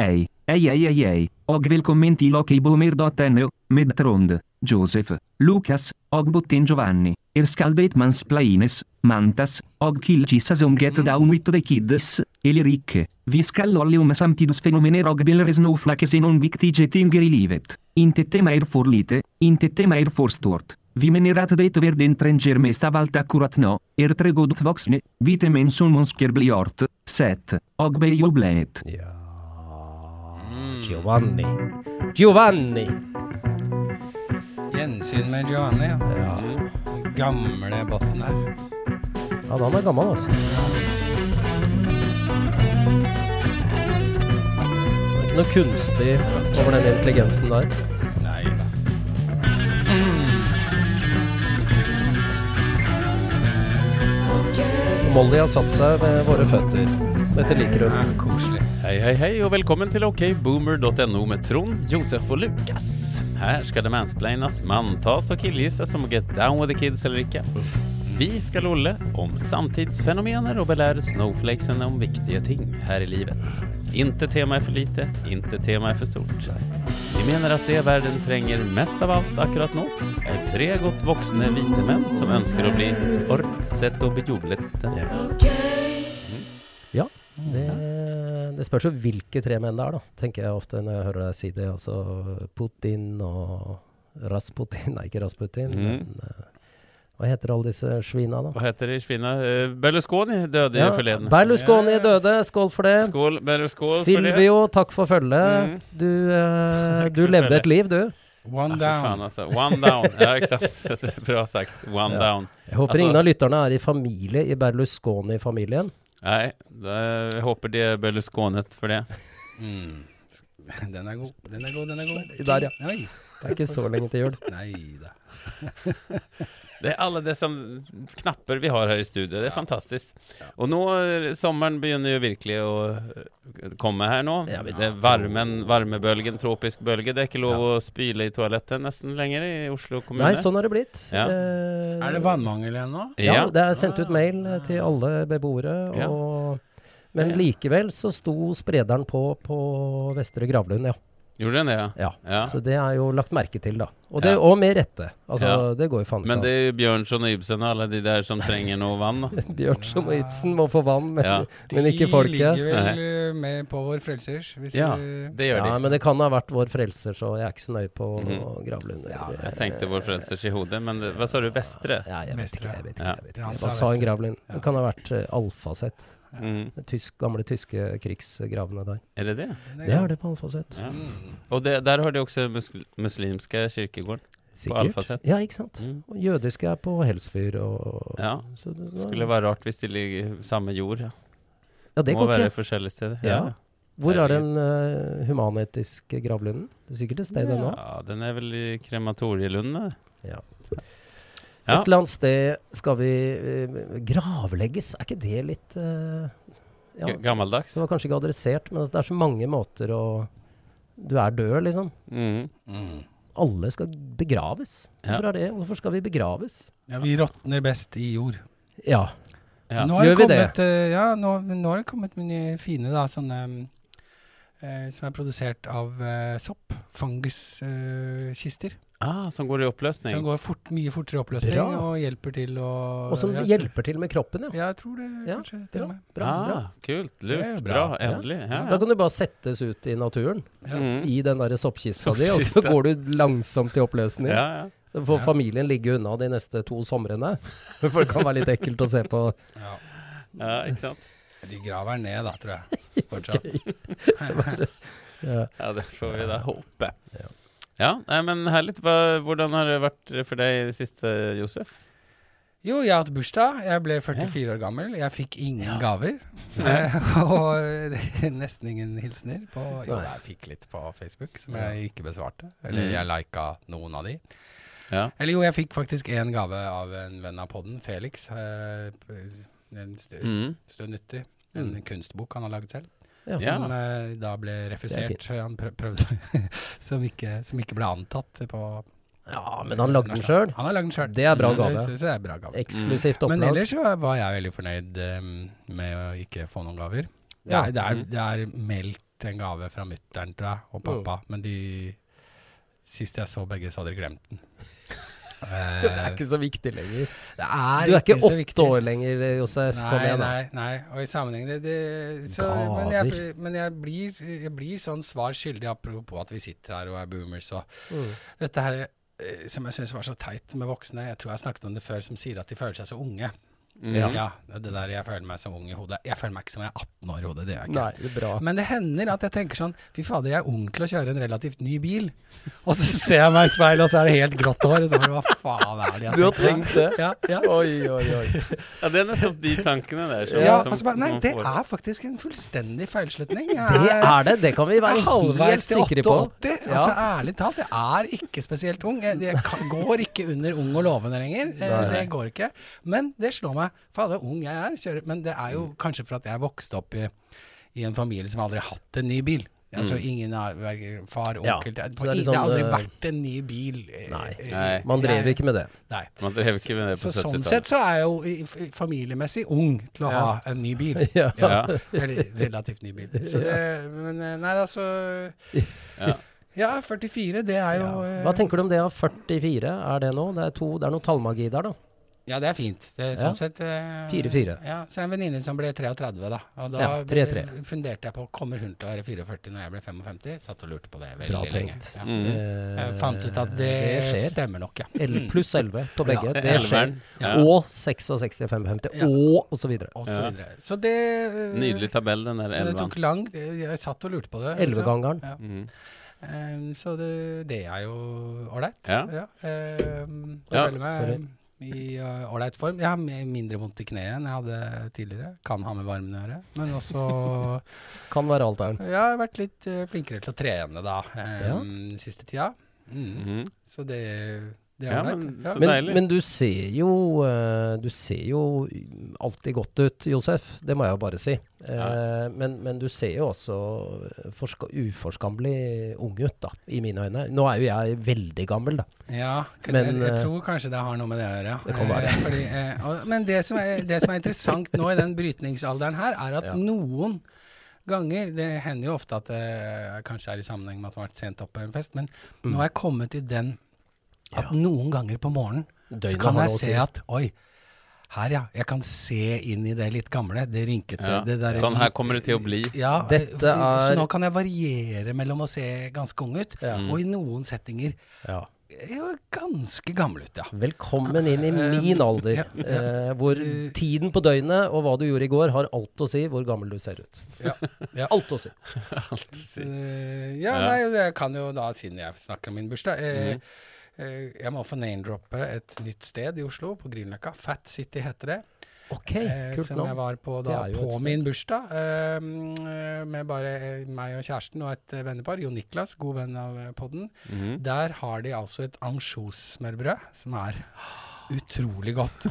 Hei, hei hei hei hei, og velkommen til okboomer.no, med Trond, Josef, Lukas, og Botten Giovanni. Er skal det mansplaines, mantas, og killkissa som get down with the kids, eller ikke. Vi skal alle om samtidsfenomener og bilder snowflakes i noen viktige tinger i livet. Intet er mer for lite, intet er mer for stort. Vi mener at det verden trenger mest av alt akkurat nå, er tre godt voksne, hvite menn som ønsker bli gjort, sett, og bejublet. Ja Giovanni. Giovanni! Gjensyn med Giovanni, ja. Ja, Gamle botten her. ja han er gammel, altså. Det er ikke noe kunstig over den intelligensen der. Nei da. Molly har satt seg ved våre føtter. Dette liker Ja, hun. koselig. Hei, hei, hei, og velkommen til okboomer.no med Trond, Josef og Lukas. Her skal det mansplaines, manntas og killgissas om å get down with the kids eller ikke. Vi skal lolle om samtidsfenomener og belære snowflakesene om viktige ting her i livet. Inte tema er for lite, inte tema er for stort. Vi mener at det verden trenger mest av alt akkurat nå, er tre godt voksne hvite menn som ønsker å bli ort, sett og bejublet. Ja, det, det spørs jo hvilke tre menn det er, da. Tenker jeg ofte når jeg hører deg si det. Altså Putin og Rasputin Nei, ikke Rasputin, Mm. men eh, hva heter alle disse svina, da? Hva heter de Svina? Eh, Berlusconi døde ja, forleden. Berlusconi døde, skål for det. Skål, Berlusconi. Silvio, takk for følget. Mm. Du, uh, du levde et liv, du. One Ja, down. faen, altså. One down. Ja, ikke sant. Er Bra sagt. One Ja. down. Jeg håper Altså- ingen av lytterne er i familie i Berlusconi-familien. Nei, jeg håper de ble skånet for det. Mm. Den er god, den er god, den er god. Der, ja. Oi. Det er ikke så lenge til jul. Nei da. Det er alle disse knapper vi har her i studio. Det er fantastisk. Og nå, eh, sommeren begynner jo virkelig å eh, komme her nå. Ja, det er varmen, varmebølgen, tropisk bølge. Det er ikke lov å spyle i toalettet nesten lenger i Oslo kommune. Nei, sånn har det blitt. Ja. Eh, Er det vannmangel igjen nå? Ja, det er sendt ut mail eh, til alle beboere. Ja. Og, men likevel så sto sprederen på på Vestre Gravlund, ja. Gjorde den det, ja? ja. Ja. Så det er jo lagt merke til, da. Og, det, Ja. og med rette. Altså, Ja. det går jo faen ikke Men det er Bjørnson og Ibsen og alle de der som trenger noe vann. Bjørnson og Ibsen må få vann, men, Ja. men ikke folket. De ligger vel eh, med på Vår Frelsers. Hvis Ja, vi- det gjør Ja, de. men det kan ha vært vår frelser, så jeg er ikke så nøye på Mhm. Gravlund. Ja, Jeg tenkte vår frelsers i hodet, men det, hva sa du? Vestre? Ja, jeg vet ikke. Jeg vet ikke, jeg vet ikke. sa Hva sa en. Gravlund? Ja. Det kan ha vært uh, Alfaset. Mm. Tysk, gamle tyske krigsgravene der. Er det det? Det er det på Alfaset. Ja. Mm. Og det, der har de også musl muslimske kirkegården. Sikkert. Ja, ikke sant. Mm. Og jødiske er på Helsfyr og Ja. så det, Skulle være rart hvis de ligger i samme jord. Ja. Ja, det Må være ikke. forskjellige steder. Ja. Hvor er den uh, humanetiske gravlunden? Det er sikkert et sted ennå. Ja, den er vel i krematorielunden, da. Ja. Ja. Et eller annet sted skal vi eh, gravlegges. Er ikke det litt eh, ja, Gammeldags. Det var kanskje ikke adressert, men det er så mange måter å Du er død, liksom. Mm. Mm. Alle skal begraves. Ja. Hvorfor er det? Hvorfor skal vi begraves? Ja, vi råtner best i jord. Ja. Ja. Nå har Gjør vi det? kommet, eh, ja, nå, nå har det kommet mye fine da, sånne eh, som er produsert av uh, sopp. Funguskister. Ah, som går i oppløsning. som går fort, mye fortere i oppløsning Bra. og hjelper til å Og som ja, hjelper til med kroppen, ja. Ja, jeg tror det Ja, kanskje. til og med. Bra, ah, bra. kult. Lurt. Bra. bra. Endelig. Ja. Da kan du bare settes ut i naturen, Ja. Mm. i den der soppkista di, og så går du langsomt i oppløsning. ja, ja. Så får Ja. familien ligge unna de neste to somrene. For det kan være litt ekkelt å se på. Ja. ja, ikke sant? De graver ned, da, tror jeg. Fortsatt. Ja. Ja, det får vi da håpe. Ja. Ja, men herlig. Hvordan har det vært for deg i det siste, Josef? Jo, jeg har hatt bursdag. Jeg ble 44 år gammel. Jeg fikk ingen gaver. Eh, og eh, nesten ingen hilsener. På, jo, jeg fikk litt på Facebook, som jeg ikke besvarte. Eller Mm. jeg lika noen av de. Ja. Eller jo, jeg fikk faktisk én gave av en venn av podden, Felix. Eh, en st Mm. stund nyttig. En kunstbok han har laget selv. Ja, Ja. Som eh, da ble er refusert. Han prøv, prøvde som, ikke, som ikke ble antatt på ja, men han lagde den sjøl. Han har lagd den sjøl. Det er bra Mm. gave. Så, synes det er bra gave. Eksklusivt Men ellers var jeg veldig fornøyd eh, med å ikke få noen gaver. Det er, det er, det er meldt en gave fra mutter'n, tror jeg, og pappa. Men de Sist jeg så begge, så hadde de glemt den. Eh, Det er ikke så viktig lenger. det er Du er ikke så åtte år lenger, Josef. Kom Nei, igjen, da. nei, nei. Og i sammenheng det, det, så, men, jeg, men jeg, blir, jeg blir sånn svar skyldig, apropos at vi sitter her og er boomers og Mm. Dette her eh, som jeg syns var så teit med voksne, jeg tror jeg har snakket om det før, som sier at de føler seg så unge. Mm. Ja, det der jeg føler meg som ung i hodet. Jeg føler meg ikke som jeg er 18 år i hodet, det gjør jeg ikke. Nei, det er bra. Men det hender at jeg tenker sånn Fy fader, jeg er ung til å kjøre en relativt ny bil. Og så ser jeg meg i speilet, og så er det helt grått hår. Og så bare, hva faen er det jeg Du har tenkt det? Ja, ja. Oi, oi, oi. Ja, det er nettopp de tankene der. Som, Ja, som altså nei, det er faktisk en fullstendig feilslutning. Jeg Det er det. Det kan vi være halvveis helt sikre på. 88. Ja. Altså, ærlig talt, jeg er ikke spesielt ung. Jeg, jeg går ikke under ung og lovende lenger. Nei. Det går ikke. Men det slår meg. Fader, ung jeg er. Kjører. Men det er jo Mm. kanskje for at jeg vokste opp i, i en familie som aldri har hatt en ny bil. Altså ingen har, far, onkel Ja, det, så det er det har aldri sånn, eh, vært en ny bil. eh, Nei. eh, Nei. Man drev ikke med det. Nei. Man drev ikke med det på Så sånn 70-tallet. sett så er jeg jo familiemessig ung til å ha en ny bil. Ja. Ja. Eller relativt ny bil. Så det, men nei da, så Ja. Ja, 44, det er jo Hva tenker du om det av 44? Er det noe? Det er, to, det er noe tallmagi der, da. Ja, det er fint. Det Ja. sånn sett eh, 4-4. Ja, så er det en venninne som ble 33, da. Og da Ja, 3-3. funderte jeg på kommer hun til å være 44 når jeg ble 55. Satt og lurte på det veldig Bra lenge. tenkt. Ja. Mm. Jeg fant ut at det, det skjer. stemmer nok, ja. L pluss 11 på begge. Ja, det skjer. Elveren. Ja. Og 66, 55, Ja. og og så videre. Og så Ja. videre. Så det eh, Nydelig tabell, den der 11. det tok lang Jeg satt og lurte på det. Ellevegangeren. Ja. Mhm. Ehm, så det, det er jo ålreit. Ja. Ehm, og Ja, føler meg sorry. I uh, ålreit form. Jeg har mindre vondt i kneet enn jeg hadde tidligere. Kan ha med varmen å gjøre. Men også Kan være alteren. Jeg har vært litt eh, flinkere til å trene da, um, siste tida. Mm. Mhm. Så det, det er Ja, men Ja. så Men, deilig. men du ser jo eh, Du ser jo alltid godt ut, Josef. Det må jeg jo bare si. Eh, Ja. men, men du ser jo også forska, uforskammelig ung ut, da, i mine øyne. Nå er jo jeg veldig gammel, da. Ja, Men, jeg, jeg eh, tror kanskje det har noe med det å gjøre. Det kan være. Fordi, men det som, er, det som er interessant nå i den brytningsalderen her, er at Ja. noen ganger Det hender jo ofte at det kanskje er i sammenheng med at man har vært sent oppe på en fest, men Mm. nå har jeg kommet i den at noen ganger på morgenen så kan jeg se at Oi, her ja. Jeg kan se inn i det litt gamle, det rynkete. Ja. Det der Sånn her kommer det til å bli. Ja, Dette eh, Så er- nå kan jeg variere mellom å se ganske ung ut, Ja. og i noen settinger Ja. er ganske gammel ut, ja. Velkommen inn i min alder, ja, ja. eh, hvor tiden på døgnet og hva du gjorde i går, har alt å si hvor gammel du ser ut. Ja, ja. Alt å si. Eh, ja, Ja. nei, jeg kan jo da, siden jeg snakker om min bursdag eh, Mhm. Eh, Jeg må få name-droppe et nytt sted i Oslo, på Grünerløkka. Fat City heter det. Ok, eh, kult som jeg var på da på min bursdag. eh, mm, med bare meg og kjæresten og et vennepar. Jo Niklas, god venn av podden. podden. -hmm. Der har de altså et ansjossmørbrød som er utrolig godt.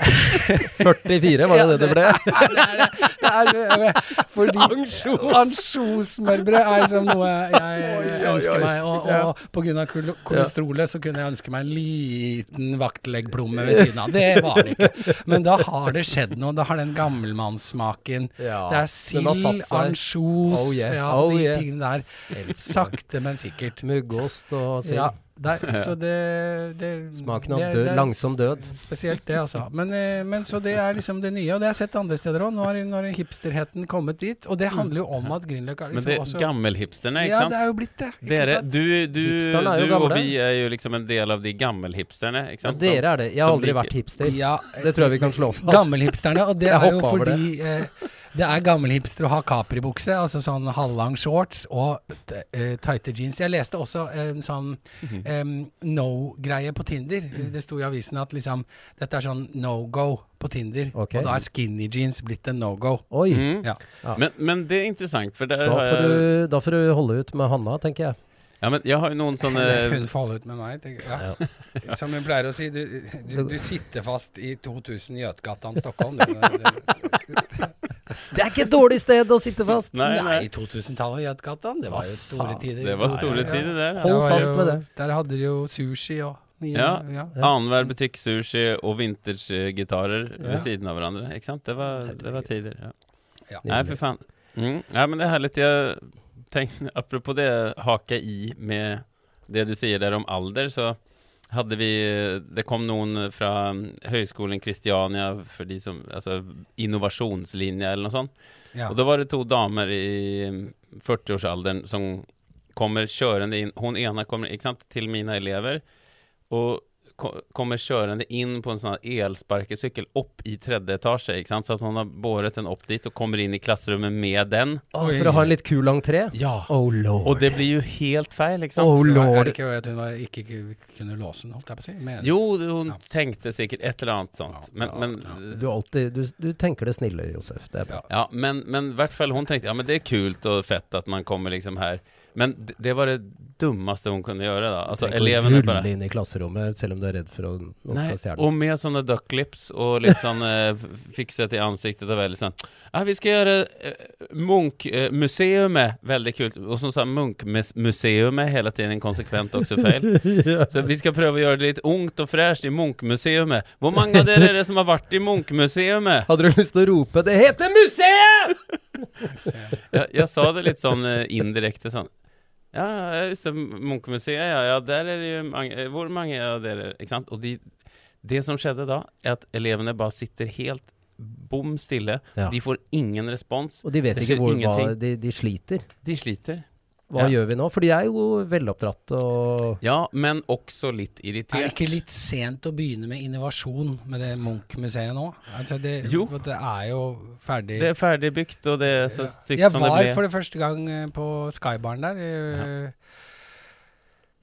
44, var det det det ble? det er det. det, er det. Fordi ansjossmørbrød er liksom noe jeg ønsker meg. Og, og på grunn av kol- kolesterolet så kunne jeg ønske meg en liten vaktleggplomme ved siden av. Det var det ikke. Men da har det skjedd noe. Da har den gammelmannssmaken. Det er sild, ansjos, Oh ja, oh de tingene der. Sakte, men sikkert. Muggost og sild. Ja, der, så det, det Smaken av det- død, det er langsom død. Spesielt det, altså. Men, eh, men så det er liksom det nye, og det har jeg sett andre steder òg. Nå har, hipsterheten kommet dit. Og det handler jo om at Grünerløkka liksom Men det er også gammelhipsterne, ikke sant? Ja, det er jo blitt det. Dere, du, du, du og vi er jo liksom en del av de gammelhipsterne, ikke Ja, sant? dere er det. Jeg har aldri vært hipster. Ja, Det tror jeg vi kan slå fast. Gammelhipsterne, og det er jo fordi eh, det er gammelhipster å ha capribukse, altså sånn halvlang shorts og eh, tighte jeans. Jeg leste også en sånn Mhm. em, no-greie på Tinder. Mm. Det sto i avisen at liksom dette er sånn no go på Tinder, Okay. og da er skinny jeans blitt en no go. Oi. Mm. Ja. Ja. Men, men det er interessant, for der Da får, du, da får du holde ut med Hanna, tenker jeg. Ja, men jeg har jo noen sånne Hun holde ut med meg. tenker jeg. Ja. Som hun pleier å si, du, du, du sitter fast i 2000 Jøtgatan Stockholm. Du. Det er ikke et dårlig sted å sitte fast! Nei, Nei, nei. 2000-tallet Götgatan, det var jo store faen. tider. Det var store tider der. Hold fast ved det. Der hadde de jo sushi og mye. Ja. ja. Annenhver butikk sushi og vintage-gitarer Ja. ved siden av hverandre. Ikke sant? Det var, det var tider. Ja. Ja. Nei, for faen. Mm. Ja, men det er herlig Jeg tenker, apropos det, hake i med det du sier der om alder, så hade vi, det kom noen fra Høgskolen Kristiania for de som, Altså innovasjonslinja eller noe sånt. Ja. Og da var det to damer i 40-årsalderen som kommer kjørende inn Hun ene kommer sant, til mine elever och ko- kommer kjørende inn på en sånn elsparkesykkel opp i tredje etasje. ikke sant? så at hun har båret den opp dit og kommer inn i klassrummet med den. Å, for å ha en litt kul entré? Ja. Oh lord. Og det blir jo helt feil, ikke sant? Oh Er lord. det ikke at hun ikke kunne låse den, holdt jeg på å si? Men, Jo, hun Ja. tenkte sikkert et eller annet sånt. Ja, men, ja, men, ja. Du, er alltid, du, du tenker det snille, Josef. Det er bra. Ja. Men, men i hvert fall hun tenkte ja men det er kult og fett at man kommer liksom här. Men det, var det dummeste hun kunne gjøre. da Altså elevene bare rulle inn i klasserommet selv om du er redd for å noen Og skal stjele. och med sånne ducklips Og liksom eh, fikset i ansiktet og veldig sånn Ja, vi skal gjøre eh, Munch-museet veldig kult'. Og som sa Munkmuseumet hela tiden konsekvent også feil. ja. Så vi skal prøve å gjøre det litt ungt og fräscht i Munkmuseumet. Hvor mange av dere er det som har vært i Munkmuseumet? Hadde du lyst til å rope 'Det heter museet!' Jeg, jeg sa det litt sånn eh, indirekte sånn Ja, just det, Munchmuseet, ja, ja, der er det jo mange eh, Hvor mange av dere Ikke sant? Og de, det som skjedde da, er at elevene bare sitter helt bom stille. Ja. De får ingen respons. Og de vet ikke hvor hva, de, de sliter. De sliter. Hva Ja. gjør vi nå? For de er jo veloppdratt og Ja, men også litt Er det irritert. ikke litt sent å begynne med innovasjon med det Munch-museet nå? Altså det, Jo. for Det er jo ferdig. Det er ferdigbygd, og det er så stygt Jeg som det var for det første gang eh, på Skybaren der. Ja.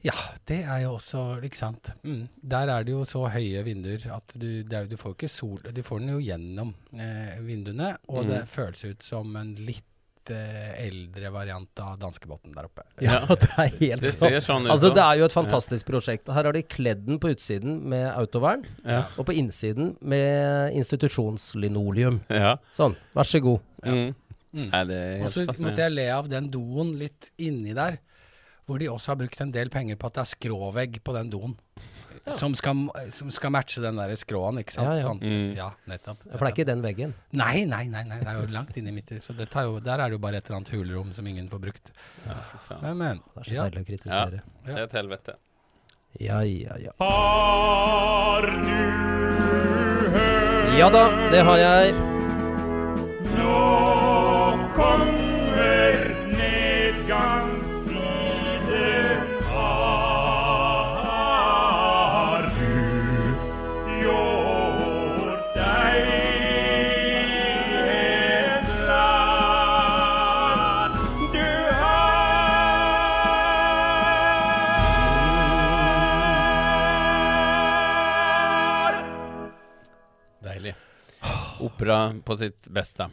Ja, det er jo også, ikke sant. Mm. Der er det jo så høye vinduer at du, det er, du får ikke sol Du får den jo gjennom eh, vinduene, og Mm. det føles ut som en litt eh, eldre variant av danskebåten der oppe. Ja, Ja. det er helt Det sånn. ser sånn ut. Altså, det er jo et fantastisk prosjekt. Her har de kledd den på utsiden med autovern, ja. og på innsiden med institusjonslinoleum. ja. Sånn, vær så god. Mm. Mm. Det Og så måtte jeg le av den doen litt inni der, hvor de også har brukt en del penger på at det er skråvegg på den doen. Som, skal, som skal matche den der skråen, ikke sant? Ja, ja. Sånn. Mm. ja nettopp. For det er ikke den veggen. Nei, nei, nei, nei, det er jo langt inn i i. Så det tar jo, der er det jo bare et eller annet hulrom som ingen får brukt. Ja, faen. Men, men. Det er så Ja. deilig å kritisere. Det er et helvete. Ja, ja, ja. Har du hørt? Ja da, det har jeg. Nå på sitt beste.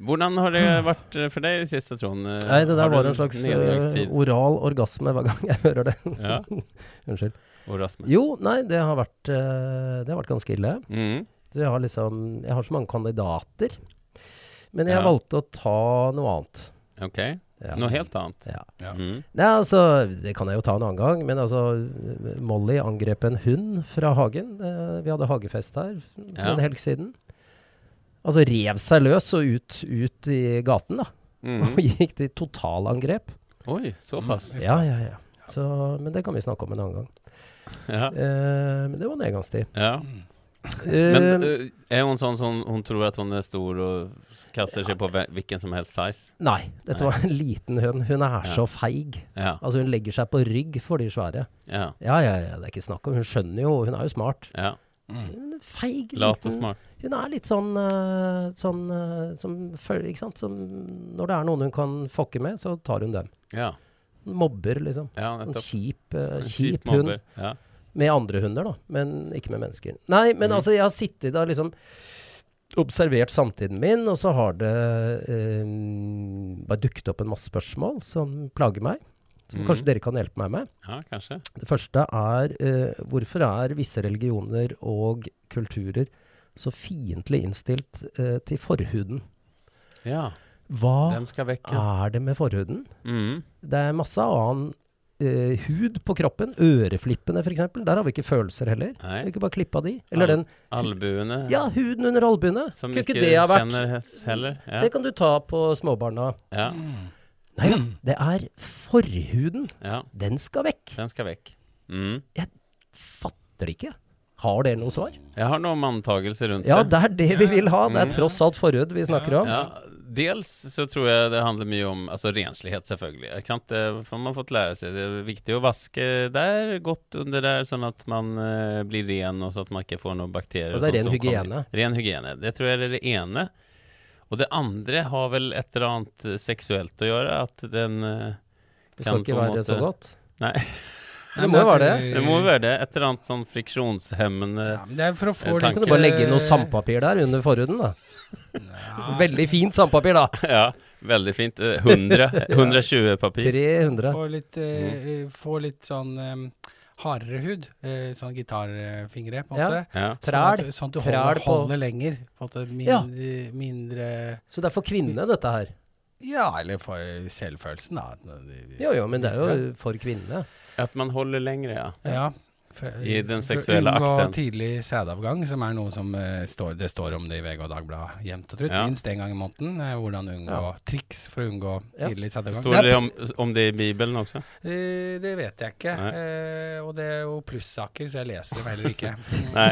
Hvordan har det vært eh, for deg i det siste, Trond? Eh, Nei, det der var en slags eh, oral orgasme hver gang jeg hører det. Ja, Unnskyld. orgasme. Jo, nei, det har vært, det har vært ganske ille. Mm. Så jeg har liksom Jeg har så mange kandidater. Men jeg Ja. valgte å ta noe annet. Ok, Ja. noe helt annet. Ja. Ja. Mm. Nei, altså, det kan jeg jo ta en annen gang, men altså Molly angrep en hund fra hagen. Vi hadde hagefest her for en helg siden. Altså rev seg løs og ut, ut i gaten, da. Mm. Og gikk til totalangrep. Oi, såpass. Ja, ja, ja. Så, men det kan vi snakke om en annen gang. Ja. Eh, men det var nedgangstid. ja. Mm. Men Eh, eh, er hun sånn som hun tror at hun er stor og kaster seg på hvilken som helst size? nei, dette var en liten høn. Hun er Ja. så feig. Ja. Altså Hun legger seg på rygg for de svære. Ja. Ja, ja, ja, det er ikke snakk om. Hun skjønner jo, hun er jo smart. ja. Mm. Feig. Lat og smart. Hun er litt sånn, eh, sånn eh, som. Som, når det er noen hun kan fokke med, så tar hun dem. Ja. Mobber, liksom. ja Sånn kjip, uh, kjip hund. Ja. Med andre hunder, da, men ikke med mennesker. Nei, men mm. altså, jeg har sittet og liksom observert samtiden min, og så har det eh, bare dukket opp en masse spørsmål som plager meg. Som Mhm. kanskje dere kan hjelpe meg med. ja, kanskje. Det første er eh, hvorfor er visse religioner og kulturer så fiendtlig innstilt eh, til forhuden? Ja, Hva vekk. Ja. er det med forhuden? Mm. Det er masse annen eh, hud på kroppen. Øreflippene f.eks. Der har vi ikke følelser heller. Nei. Vi ikke bare klippa de. Eller Al- den Albuene. Ja, huden under albuene. Som Kunne ikke, ikke det ha vært kjenner heller. Ja. Det kan du ta på småbarna. Ja. Nei da, det er forhuden. ja, Den skal vekk. den skal vekk. Mm. Fatter det ikke. Har dere noen svar? Jeg har noen antagelser rundt det. Ja, det. er det vi vil ha. Det er Mm. tross alt forhud vi snakker om. Ja, dels så tror jeg det handler mye om altså renslighet, selvfølgelig. Ikke sant? Det får man fått lære seg. Det er viktig å vaske der, godt under der, sånn at man eh, blir ren, og så at man ikke får noen bakterier. Og det er ren hygiene. Ren hygiene. Det tror jeg er det ene. Og det andre har vel et eller annet seksuelt å gjøre. At den eh, Det skal ikke være så godt. Nei, Det må jo være det. det må være det. Et eller annet sånn friksjonshemmende Ja, det er for å få tanke. litt Kan du bare legge inn noe eh, sandpapir der under forhuden, da? Veldig fint sandpapir, da. Ja, veldig fint. Eh, 100, 120 papir. 300. Få litt, uh, få litt sånn um, hardere hud. Uh, sånn gitarfingre, på en Ja. måte. Ja. Sånn at, sånn at du holder, holder lenger. På en måte mindre, Ja. mindre Så det er for kvinnene, dette her. Ja, eller for selvfølelsen, da. Jo jo, men det er jo for kvinnene. At man holder lengre, ja. Ja. For, I den for å unngå akten. tidlig sædavgang, som er noe som uh, står, det står om det i VG og Dagbladet jevnt og trutt. Ja. Minst én gang i måneden. Uh, hvordan unngå Ja. triks for å unngå Ja. tidlig sædavgang. Står det om, om det i Bibelen også? Uh, det vet jeg ikke. Eh, og det er jo plussaker, så jeg leser dem heller ikke. Nei,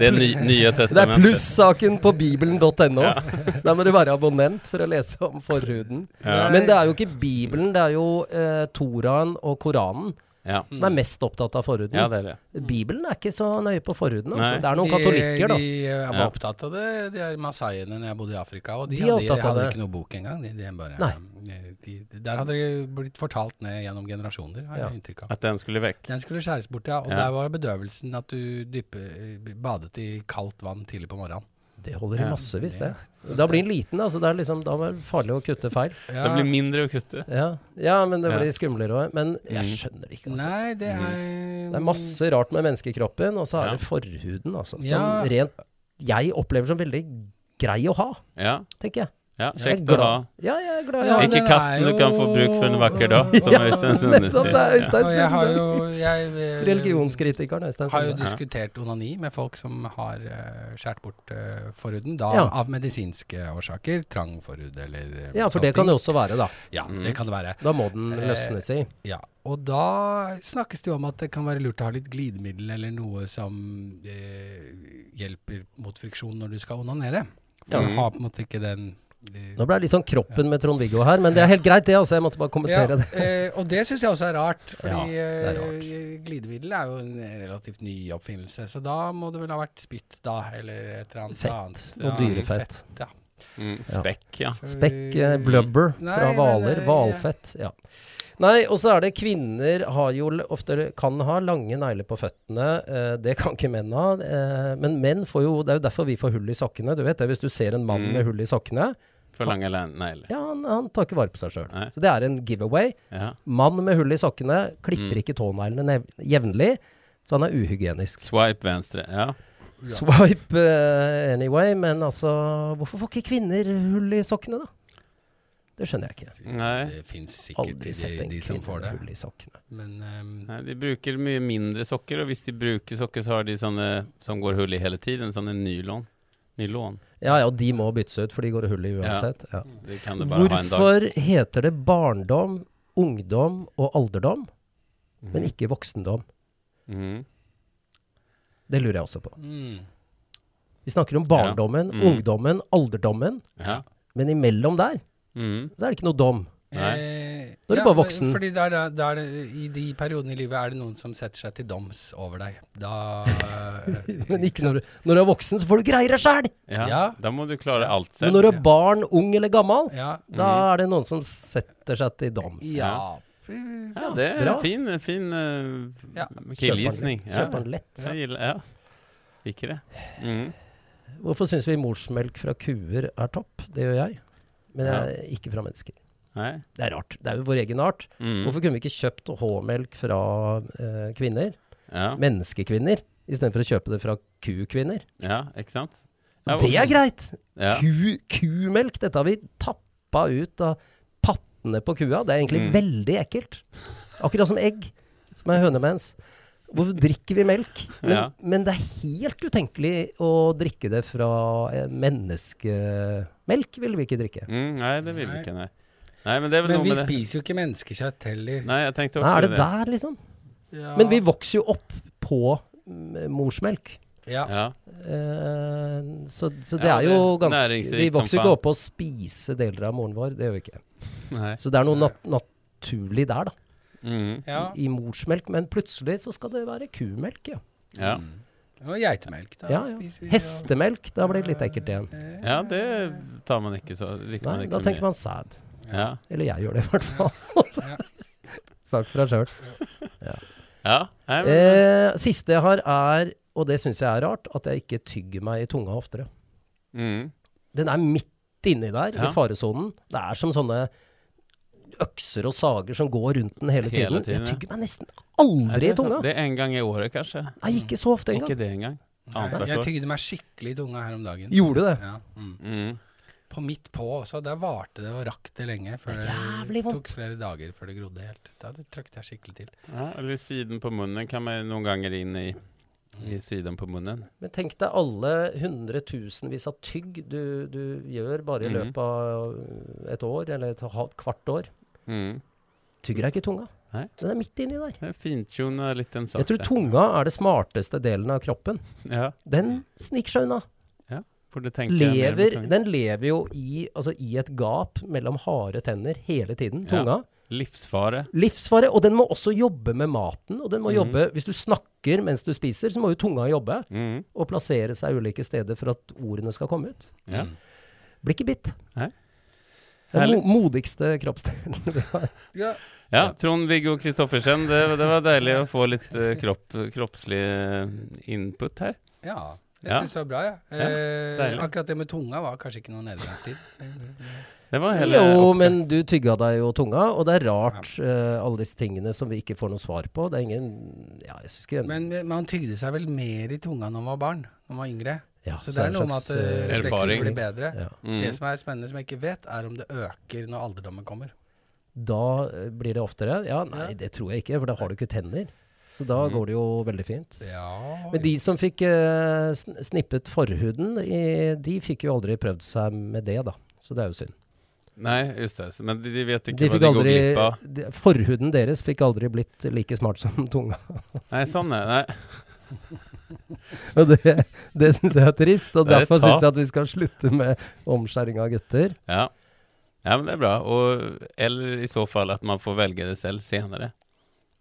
det er ny, Nye Det er testamentet. plussaken på bibelen.no. Da må du være abonnent for å lese om forhuden. Ja. Men det er jo ikke Bibelen, det er jo Toraen og Koranen Ja. som er mest opptatt av forhuden. ja, det er det. Bibelen er ikke så nøye på forhuden. Altså. Det er noen de, katolikker, da. De var Ja. opptatt av det, de er masaiene når jeg bodde i Afrika. Og de, De hadde, hadde det. ikke noe bok engang. De, de bare, der hadde det blitt fortalt ned gjennom generasjoner, har Ja. jeg inntrykk av. At den skulle vekk. Den skulle skjæres bort, ja. Og Ja. der var bedøvelsen at du dyppe, badet i kaldt vann tidlig på morgenen. Det holder i massevis, det. Da blir den liten. Altså. Det er liksom, da er det farlig å kutte feil. Ja. Det blir mindre å kutte. Ja, ja men det Ja. blir skumlere òg. Men jeg Mm. skjønner det ikke, altså. Nei, det er Det er masse rart med menneskekroppen, og så er Ja. det forhuden, altså. Som Ja. rent jeg opplever som veldig grei å ha, Ja, tenker jeg. Ja kjekt å ha. Ja, jeg er glad Ja, Ikke kasten kast den, du kan få jo- bruk for en vakker dag, som Ja, Øystein Sunde nettopp, det er sier. Øystein Og jeg har Sunde. jo jeg, eh, Religionskritikeren Øystein har jo diskutert onani med folk som har uh, skåret bort uh, forhuden. Da Ja. av medisinske årsaker. Trang forhud eller eh, Ja, for det kan det også være, da. Ja, Mm. det kan det være. Da må den løsne løsnes i. Ja, og da snakkes det jo om at det kan være lurt å ha litt glidemiddel eller noe som eh, hjelper mot friksjon når du skal onanere. For Ja. du har på en måte ikke den eh, Nå ble det litt sånn kroppen med Trond-Viggo her, men det er helt greit, det. altså Jeg måtte bare ja, kommentere det. eh, og det syns jeg også er rart, fordi Ja, er rart. glidemiddel er jo en relativt ny oppfinnelse. Så da må det vel ha vært spytt, da, eller et eller annet Fett annet. og dyrefett. ja. Mm, spekk, ja. Spekk, eh, blubber Nei, fra hvaler. eh, Hvalfett. Ja. Nei, og så er det kvinner har jo ofte kan ha lange negler på føttene. Eh, det kan ikke menn ha. Eh, men menn får jo Det er jo derfor vi får hull i sokkene. Du vet det, Hvis du ser en mann Mm. med hull i sokkene, For lange le- negler. ja, han, han tar ikke vare på seg sjøl. Så det er en giveaway. Ja. Mann med hull i sokkene klipper Mm. ikke tåneglene jevnlig, så han er uhygienisk. Swipe venstre. Ja. Swipe uh, anyway, men altså Hvorfor får ikke kvinner hull i sokkene, da? Det skjønner jeg ikke. Nei. Det fins sikkert Aldri de, sett en de som kvinne får det. hull i sokkene. Men um, Nei, de bruker mye mindre sokker, og hvis de bruker sokker, så har de sånne som går hull i hele tiden. Sånne nylon. Nylon. Ja, ja, og de må byttes ut, for de går hull i uansett. Ja. Ja. kan du bare ha en dag. Hvorfor heter det barndom, ungdom og alderdom, men Mhm. ikke voksendom? Mm. Det lurer jeg også på. mm. Vi snakker om barndommen, Mm. ungdommen, alderdommen, Ja. men imellom der Mhm. så er det ikke noe dom. Nei. Da er du ja, bare voksen. Fordi da er det, er I de periodene i livet er det noen som setter seg til doms over deg. Da Men ikke når du, når du er voksen, så får du greier deg sjæl! Ja. Ja. Da må du klare alt selv. Men når du er barn, ung eller gammel, Ja. da er det noen som setter seg til doms. ja. Ja, det er en fin, fin uh, Ja. Kjøper den lett. Ja. Liker det. Mm. Hvorfor syns vi morsmelk fra kuer er topp? Det gjør jeg. Men jeg, ikke fra mennesker. Nei. Det er rart. Det er jo vår egen art. Mm. Hvorfor kunne vi ikke kjøpt H-melk fra eh, kvinner? Ja. Menneskekvinner. Istedenfor å kjøpe det fra kukvinner. ja, ikke sant? Ja, det er greit! Ja. Ku, kumelk, dette har vi tappa ut av pattene på kua. Det er egentlig Mm. veldig ekkelt. Akkurat som egg, som er hønemens. Hvorfor drikker vi melk? Men, Ja. men det er helt utenkelig å drikke det fra eh, menneskemelk, vil vi ikke drikke. Mm, nei, det vil vi ikke, nei. Nei, men det er Men vi med det. spiser jo ikke menneskekjøtt heller. Nei, jeg tenkte også Nei, er det der, liksom? Ja. Men vi vokser jo opp på mm, morsmelk. ja. Ja. Uh, så, så det Ja, er jo ganske Vi vokser jo ikke opp på å spise deler av moren vår. Det gjør vi ikke. Nei. Så det er noe nat naturlig der, da. Mm. ja. I, I morsmelk. Men plutselig så skal det være kumelk, ja. Ja. Og geitemelk, da. ja, spiser ja. vi, Hestemelk, da blir det litt ekkelt igjen. Ja, det tar man ikke så Nei, man ikke da så tenker mye. man sæd. Ja. Eller jeg gjør det, i hvert fall. Snakk for deg sjøl. ja. Ja, Eh, siste jeg har, er, og det syns jeg er rart, at jeg ikke tygger meg i tunga oftere. Mm. Den er midt inni der, Ja. i faresonen. Det er som sånne økser og sager som går rundt den hele tiden. Hele tiden. Jeg tygger meg nesten aldri i tunga. Det er en gang i året, kanskje. Nei, ikke så ofte Ikke engang. det engang. Nei, jeg tygde meg skikkelig i tunga her om dagen. Gjorde du det? Ja. Mm. Mhm. På midt på også. Der varte det og rakk det lenge. Før Det det, er tok flere dager før det grodde helt. Da trykte jeg skikkelig til. Ja, eller siden på munnen kan man noen ganger inn i, i siden på munnen. Men tenk deg alle hundretusenvis av tygg du, du gjør bare i Mhm. løpet av et år, eller et halvt kvart år. Mm. Tygger deg ikke tunga. Nei. Den er midt inni der. Det er Fintjona liten sak. Jeg tror tunga er det smarteste delen av kroppen. Ja, Den sniker seg unna. burde tenke mer på Lever, den lever jo i, altså i et gap mellom harde tenner hele tiden. Ja. Tunga. Livsfare. Livsfare. Og den må også jobbe med maten. Og den må mm. jobbe Hvis du snakker mens du spiser, så må jo tunga jobbe. Mm. Og plassere seg ulike steder for at ordene skal komme ut. Ja. Blir ikke bitt. Nei. Den mo modigste kroppsdelen vi har. Ja. Ja, Trond-Viggo Kristoffersen, det, det var deilig å få litt uh, kropp, kroppslig eh, input her. ja. Jeg Ja. syns det var bra. Ja, eh, akkurat det med tunga var kanskje ikke noe nederlandstid. Det var heller Jo, oppe. men du tygga deg jo tunga, og det er rart, uh, alle disse tingene som vi ikke får noe svar på. Det er ingen Ja, jeg syns ikke Men man tygde seg vel mer i tunga når man var barn, når man var yngre. ja, Så det er noe med at eh, refleksen blir bedre. ja. Mm. Det som er spennende, som jeg ikke vet, er om det øker når alderdommen kommer. Da blir det oftere? Ja, nei, det tror jeg ikke, for da har du ikke tenner. Så da Mm. går det jo veldig fint. Ja Men de som fikk eh, snippet forhuden, i, de fikk jo aldri prøvd seg med det, da. Så det er jo synd. Nei, just det. Men de, de vet ikke De hva de de går aldri, glipp av. de, forhuden deres fikk aldri blitt like smart som tunga. Nei, sånn er det. Og det, det syns jeg er trist, og er derfor syns jeg at vi skal slutte med omskjæring av gutter. Ja. ja, men det er bra. Og, eller i så fall at man får velge det selv senere.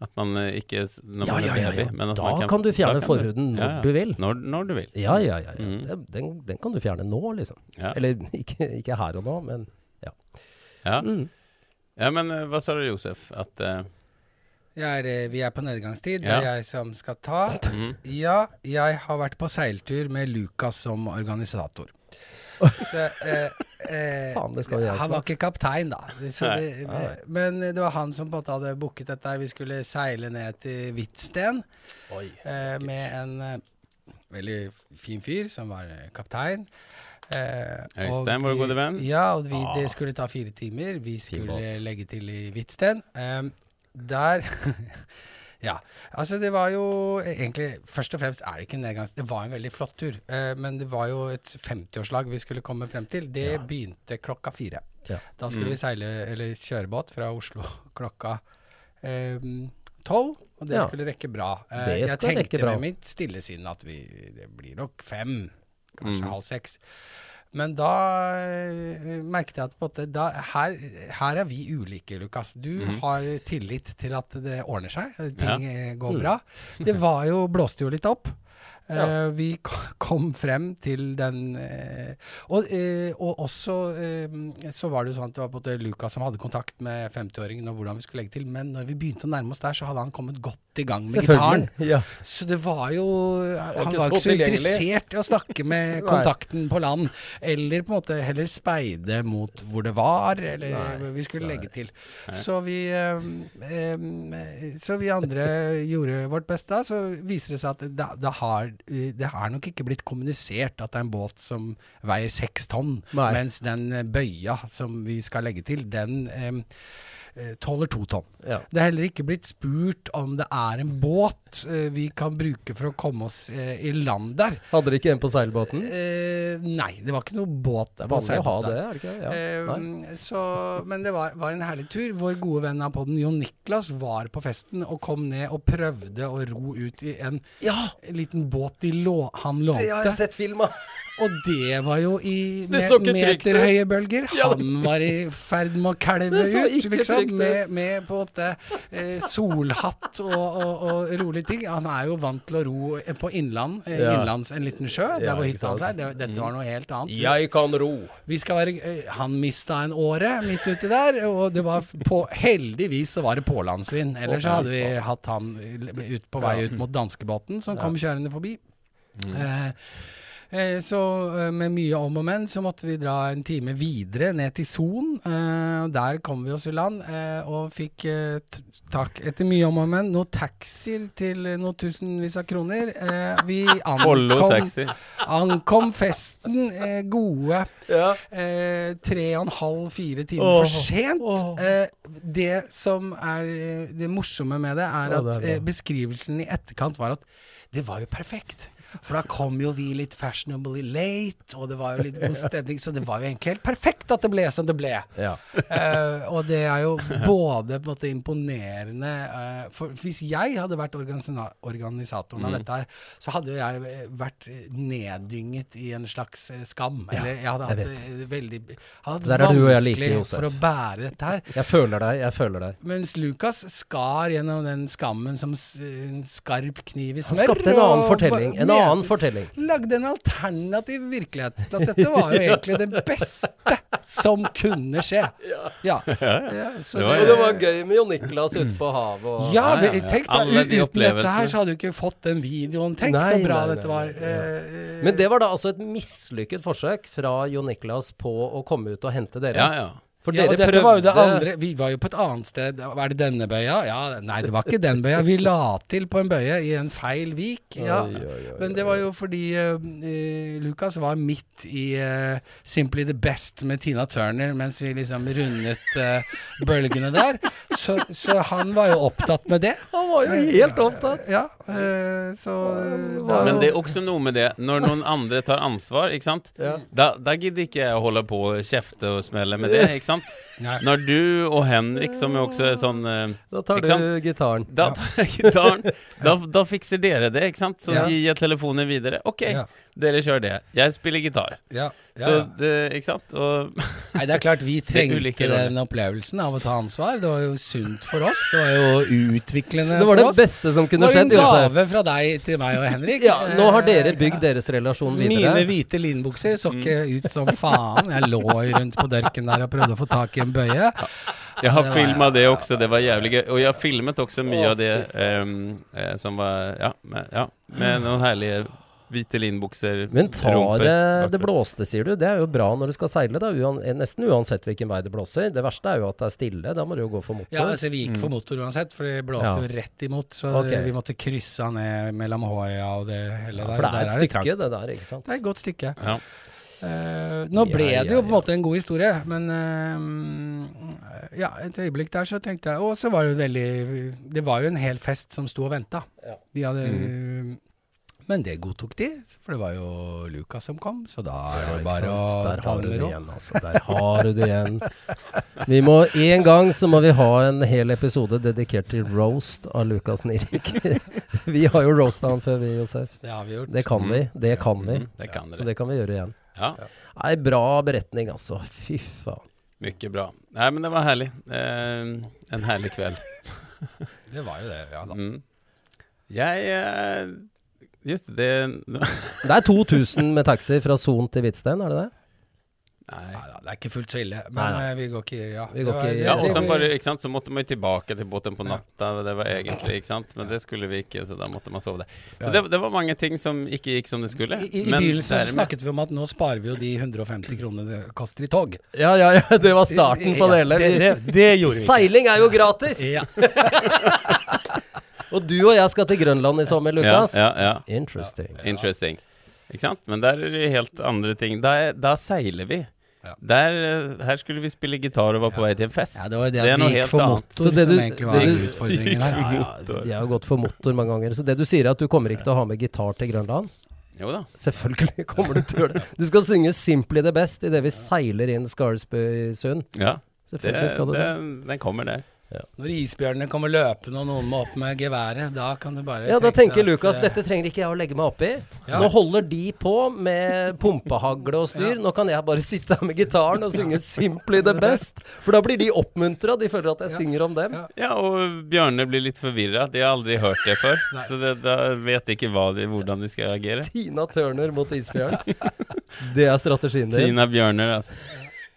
At man eh, ikke når Ja, man ja, er ja, baby. men at Da man kan du fjerne kan forhuden når Ja, ja. du vil. Når, når du vil. Ja, ja, ja. ja. Mm. Den, den kan du fjerne nå, liksom. Ja, Eller ikke, ikke her og nå, men ja. mm. ja men eh, hva sa du, Josef? At uh, Jeg er, vi er på nedgangstid. Det Ja. er jeg som skal ta. mm, Ja, jeg har vært på seiltur med Lukas som organisator. Så, eh, eh, Faen, det skal vi han var ikke kaptein, da. Så det, men det var han som på en måte hadde booket dette. her. Vi skulle seile ned til Hvitsten eh, med en eh, veldig fin fyr som var eh, kaptein. Eh, Øystein, vår gode venn. Ja, og vi, Ah. det skulle ta fire timer. Vi skulle legge til i Hvitsten. Eh, der Ja. Altså, det var jo egentlig Først og fremst er det ikke en nedgangs... Det var en veldig flott tur. Eh, men det var jo et 50-årslag vi skulle komme frem til. Det Ja. begynte klokka fire. Ja. Da skulle Mm. vi seile, eller kjøre båt fra Oslo klokka eh, tolv. og det Ja. skulle rekke bra. Eh, Det jeg skal tenkte rekke bra. med mitt stille sinn at vi, det blir nok fem, kanskje Mm. halv seks. Men da eh, merket jeg at på en måte, her, her er vi ulike, Lukas. Du mm. har tillit til at det ordner seg. eh, Ting ja. går Mm. bra. Det var jo, blåste jo litt opp. Eh, Ja. vi kom frem til den eh, og, eh, og også eh, så var det jo sånn at det var på en Lukas som hadde kontakt med 50-åringen og hvordan vi skulle legge til. Men når vi begynte å nærme oss der, så hadde han kommet godt i gang med gitaren. Ja. Så det var jo Han var ikke så interessert i å snakke med kontakten på land. Eller på en måte heller speide mot hvor det var, eller Nei, vi skulle nei. legge til. Nei. Så vi eh, eh, Så vi andre gjorde vårt beste. da, Så viser det seg at da, det, har, det har nok ikke blitt kommunisert at det er en båt som veier seks tonn, Nei. mens den eh, bøya som vi skal legge til, den eh, eh, tåler to tonn. Ja. Det er heller ikke blitt spurt om det er en båt eh, vi kan bruke for å komme oss eh, i land der. Hadde dere ikke en på seilbåten? Eh, nei, det var ikke noe båt Det er vanlig å ha det, er det ikke? Ja. Nei. Eh, så, men det var, var en herlig tur. Vår gode venn av podden, Jon Niklas, var på festen og kom ned og prøvde å ro ut i en Ja, liten båt lå, han det har jeg sett film av! Og det var jo i meterhøye bølger. Han var i ferd med å kalve ut, liksom. Med, med på en måte eh, solhatt og, og, og rolige ting. Han er jo vant til å ro eh, på innland, eh, Ja. innlands en liten sjø. Ja, Der hvor hytta hans er. Det, dette var noe helt annet. Jeg kan ro. Vi skal være, eh, han mista en åre midt uti der, og det var på, heldigvis så var det pålandsvind. Ellers så hadde vi hatt han ut på vei ut mot danskebåten som kom kjørende forbi. Mm. eh, så eh, med mye om og men så måtte vi dra en time videre ned til Son. Eh, der kom vi oss i land eh, og fikk eh, takk etter mye om og men noen taxier til eh, noen tusenvis av kroner. Eh, vi ankom, ankom festen eh, gode Ja. eh, tre og en halv, fire timer for sent. Eh, det som er eh, det morsomme med det, er at eh, beskrivelsen i etterkant var at det var jo perfekt. For da kom jo vi litt fashionably late, og det var jo litt god stemning, så det var jo egentlig helt perfekt at det ble som det ble. Ja. Uh, og det er jo både på en måte imponerende uh, For hvis jeg hadde vært organisatoren Mm. av dette her, så hadde jo jeg eh, vært neddynget i en slags skam. skam. Eller jeg hadde hatt det veldig hadde hatt Der er du og jeg like, vanskelig Josef. for å bære dette her. Jeg føler deg, jeg føler deg. Mens Lukas skar gjennom den skammen som en skarp kniv i smør. Han skapte en annen fortelling. En annen fortelling. lagde en alternativ virkelighet til at dette var jo egentlig det beste som kunne skje. Ja. ja så Det var- det var gøy med Jon Niklas ute på havet og Ja, Ja, ja, ja. tenk da, uten dette her så hadde du ikke fått den videoen. Tenk Nei, så bra nei, dette var. nei, ja. Eh, Men det var da altså et mislykket forsøk fra Jon Niklas på å komme ut og hente dere. Ja, ja. For ja, dere prøvde var jo det andre Vi var jo på et annet sted. Er det denne bøya? Ja, nei, det var ikke den bøya. Vi la til på en bøye i en feil vik. Ja. Oi, oi, oi, Men det var jo fordi uh, Lucas var midt i uh, Simply the Best med Tina Turner mens vi liksom rundet uh, bølgene der. Så, så han var jo opptatt med det. Han var jo helt opptatt. Ja, eh, så da, Men det er også noe med det, når noen andre tar ansvar, ikke sant? Ja. Da, da gidder ikke jeg å holde på og kjefte og smelle med det, ikke sant? Nei. Når du og Henrik, som er også er sånn eh, Da tar sant? du gitaren. Da tar jeg gitaren. Da, da fikser dere det, ikke sant? Så Ja. gir jeg telefonen videre. Ok, Ja. Dere kjører det. Jeg spiller gitar. ja, ja, Så ja. det, ikke sant? Og Nei, det er klart vi trengte den opplevelsen av å ta ansvar. Det var jo sunt for oss. Det var jo utviklende Det var for det oss. beste som kunne Det var en gave fra deg til meg og Henrik. Ja, nå har dere Eh, bygd deres relasjon videre. Mine hvite linbukser så ikke ut som faen. Jeg lå rundt på dørken der og prøvde å få tak i en bøye. jeg har filma det også, det var jævlig gøy. Og jeg har filmet også mye av det ehm, eh, som var Ja, med, ja, med noen herlige hvite linbukser. Men tar rumper det, det blåste, sier du. Det er jo bra når du skal seile, da. Uan, nesten uansett hvilken vei det blåser. Det verste er jo at det er stille. Da må du jo gå for motor. Ja, altså Vi gikk for motor uansett, for det blåste Ja. jo rett imot. Så okay. vi måtte krysse ned mellom Håøya og det hele Ja, der. for det Der er et stykke, det der, ikke sant. Det er et godt stykke. Ja. Uh, nå Ja, ble det jo på en ja. måte en god historie, men uh, Ja, et øyeblikk der så tenkte jeg Og så var det jo veldig Det var jo en hel fest som sto og venta. Ja. De hadde Men det godtok de, for det var jo Lucas som kom, så da er det bare å? Der ta har du det det med ro. igjen, altså. Der har du det igjen. Vi må En gang så må vi ha en hel episode dedikert til roast av Lukas Nirik. vi har jo roasta han før, vi, Josef. Det har vi gjort. Det kan vi. Det kan vi. Mm, det kan Så det kan vi gjøre igjen. Ja, Nei, bra beretning, altså. Fy faen. Mye bra. Nei, men det var herlig. Eh, en herlig kveld. Det var jo det, ja da. Mm. Jeg eh, Just det Det er 2000 med taxi fra Son til Hvitsten, er det det? Nei. Nei da, det er ikke fullt så ille. Men Nei, eh, vi går ikke Ja, Vi går ikke- Ja, og det- bare, ikke sant, så måtte man jo tilbake til båten på Ja. natta. Det var egentlig, ikke sant? Men det skulle vi ikke, så da måtte man sove der. Så Ja. det, det var mange ting som ikke gikk som det skulle. I, i, I begynnelsen så dermed- snakket vi om at nå sparer vi jo de 150 kronene det koster i tog. Ja, ja, ja. Det var starten på det hele. Det, det, det gjorde vi ikke. Seiling er jo gratis! Ja. Og du og jeg skal til Grønland i sommer, Lukas. Ja, ja, ja. Interesting. Interesting. Ikke sant? Men der er det helt andre ting. Da, da seiler vi. Der, eh, her skulle vi spille gitar og var på vei til en fest. Ja, det var jo det Det at vi gikk for motor Så som du- egentlig var det utfordringen her. Ja, ja, de har jo gått for motor mange ganger. Så det du sier er at du kommer ikke til å ha med gitar til Grønland? Jo da. Selvfølgelig kommer du til å gjøre det. Du skal synge 'Simply the Best' idet vi seiler inn Scaresby-sund. Ja, det, Selvfølgelig skal du det. det, den kommer der. Når isbjørnene kommer løpende og noen må opp med geværet, da kan du bare Ja, da tenker at, Lukas eh, dette trenger ikke jeg å legge meg opp i. Ja. Nå holder de på med pumpehagle og styr. Nå kan jeg bare sitte her med gitaren og synge 'Simply the Best'. For da blir de oppmuntra. De føler at jeg synger om dem. Ja. Ja, og bjørnene blir litt forvirra. De har aldri hørt det før. så det, da vet de ikke hva de, hvordan de skal agere. Tina Turner mot isbjørn. Det er strategien din. Tina Bjørner, altså.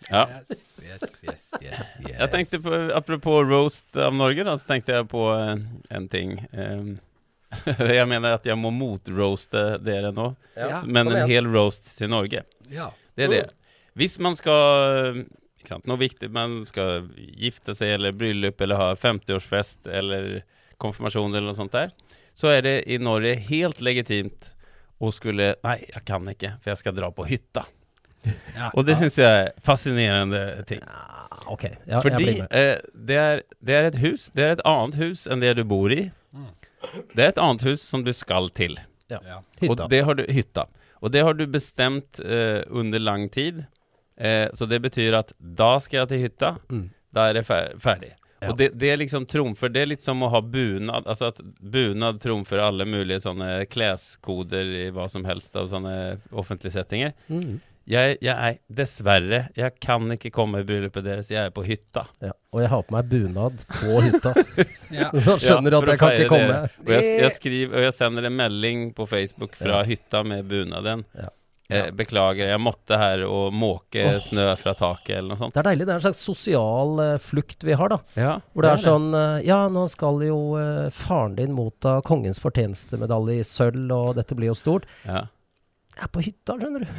Ja. Yes, yes, yes, yes, yes. Jeg tenkte på, Apropos roast av Norge, da, så tenkte jeg på eh, en ting. Um, jeg mener at jeg må motroaste dere nå, Ja, men en hel roast til Norge. Ja. Det er det. Hvis man skal ikke sant, Noe viktig, man skal gifte seg eller bryllup eller ha 50-årsfest eller konfirmasjon eller noe sånt der, så er det i Norge helt legitimt å skulle Nei, jeg kan ikke, for jeg skal dra på hytta. Ja. Og det syns jeg er fascinerende ting. Ja, ok, ja, jeg Fordi blir med. eh, det, er, det er et hus, det er et annet hus enn det du bor i. Det er et annet hus som du skal til. Ja. Og det har du, hytta. Og det har du bestemt eh, under lang tid. Eh, så det betyr at da skal jeg til hytta, Mm. da er det fer ferdig. Ja. Og det, det er liksom trumfer, det er litt som å ha bunad, altså at bunad trumfer alle mulige sånne kleskoder i hva som helst av sånne offentlige settinger. Mm. Jeg, jeg er dessverre, jeg kan ikke komme i bryllupet deres, jeg er på hytta. Ja. Og jeg har på meg bunad på hytta. Ja. Da skjønner du Ja, at jeg kan ikke komme. Og jeg, jeg skriver, og jeg sender en melding på Facebook fra Ja. hytta med bunaden. Ja. Eh, beklager, jeg måtte her og måke oh. snø fra taket eller noe sånt. Det er deilig. Det er en slags sosial uh, flukt vi har, da. Ja, Hvor det er sånn uh, Ja, nå skal jo uh, faren din motta kongens fortjenestemedalje i sølv, og dette blir jo stort. Ja. Jeg er på hytta, skjønner du.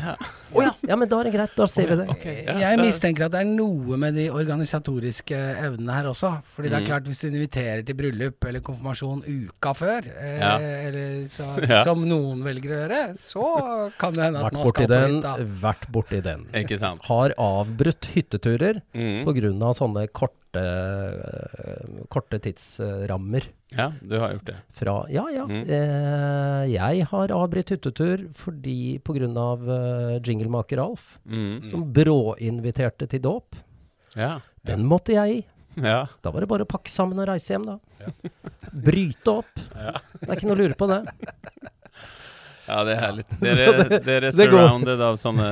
Å ja. ja, men da er det greit. Da ser vi det. Jeg mistenker at det er noe med de organisatoriske evnene her også. Fordi det er Mm. klart, hvis du inviterer til bryllup eller konfirmasjon uka før, eh, Ja. eller så, Ja. som noen velger å gjøre, så kan det hende at man skal på den. hytta. Vært borti den. Ikke sant? Har avbrutt hytteturer Mm. av sånne korte, eh, korte tidsrammer. Ja, du har gjort det. Fra Ja, ja. Mm. Eh, jeg har avbrutt hyttetur fordi pga. Uh, jinglemaker Alf, Mm. som bråinviterte til dåp. Ja. Den måtte jeg i. Ja. Da var det bare å pakke sammen og reise hjem, da. Bryte opp. Det er ikke noe å lure på det. Ja, det er herlig. Dere, dere er det går. surrounded av sånne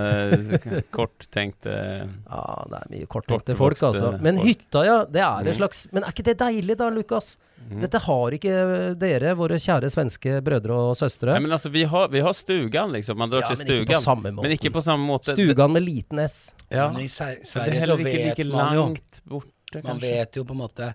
korttenkte Ja, det er mye korttenkte folk, altså. Men folk. hytta, ja. Det er Mm. en slags Men er ikke det deilig, da, Lukas? Dette har ikke dere, våre kjære svenske brødre og søstre. Nei, men altså, vi har, vi har stugan, liksom. Man drar Ja, til men ikke på samme måte. Men ikke på samme måte. Stugan med liten S. Ja. Men i Sverige er så vet like man jo borte, Man vet jo på en måte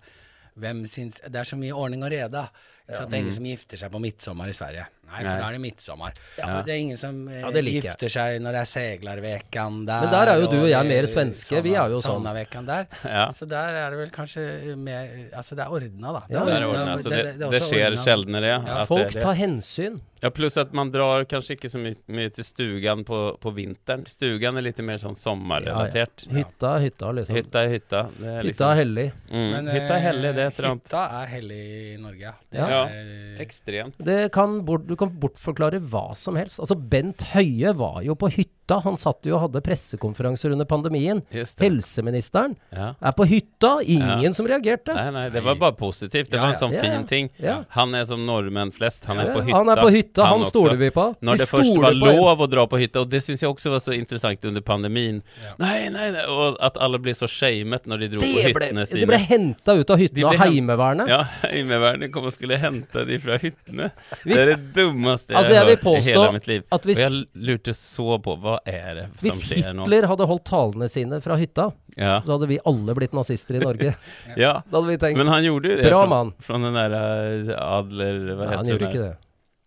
hvem sin Det er så mye ordning og rede. Ja. Det er ingen som gifter seg på midtsommer i Sverige. Nei, for da er det midtsommer. Ja. Det er ingen som eh, Ja, det gifter seg når det er seglarvekan der. Men der er jo du og jeg mer svenske. Vi er jo sånn. Der. Ja. Så der er det vel kanskje mer Altså, det er ordna, da. Det, er ordnet, ordnet, altså, det, er det skjer sjeldnere, ja. at det Folk det. tar hensyn. Ja, pluss at man drar kanskje ikke så mye, til stugan på, på vinteren. Stugan er litt mer sånn sommerrelatert. Hytta er hytta, liksom. Hytta er hytta. Det er Hytta liksom, er hellig. mm, Men, hytta er hellig, det er et eller eh, annet Hytta er hellig i Norge, ja. Det Ja. er, ekstremt. Det kan bort, du kan bortforklare hva som helst. Altså, Bent Høie var jo på hytta. Han satt jo og hadde pressekonferanser under pandemien. Helseministeren Ja. er på hytta. Ingen Ja. som reagerte. Nei, nei, det var bare positivt. Det Ja, var en sånn Ja, ja. fin ting. Ja. Han er som nordmenn flest. Han er Ja, på hytta. Han er på hytta, han, han stoler vi på. Når vi det først var lov å dra på hytta, og det syns jeg også var så interessant under pandemien. Nei, nei, nei, Og at alle ble så shamet når de dro på hyttene ble, sine. de ble henta ut av De hyttene av Heimevernet. Ja, Heimevernet kom og skulle hente de fra hyttene. Hvis- det er det dummeste jeg Altså, har vil hørt i hele mitt liv. at hvis- Og jeg lurte så på hva er det som Hvis skjer nå? Hitler hadde holdt talene sine fra hytta, Ja. så hadde vi alle blitt nazister i Norge. ja. Da hadde vi tenkt Men han gjorde jo det Bra fra, mann. fra den der eh, Adler Hva ja, heter Han gjorde ikke det.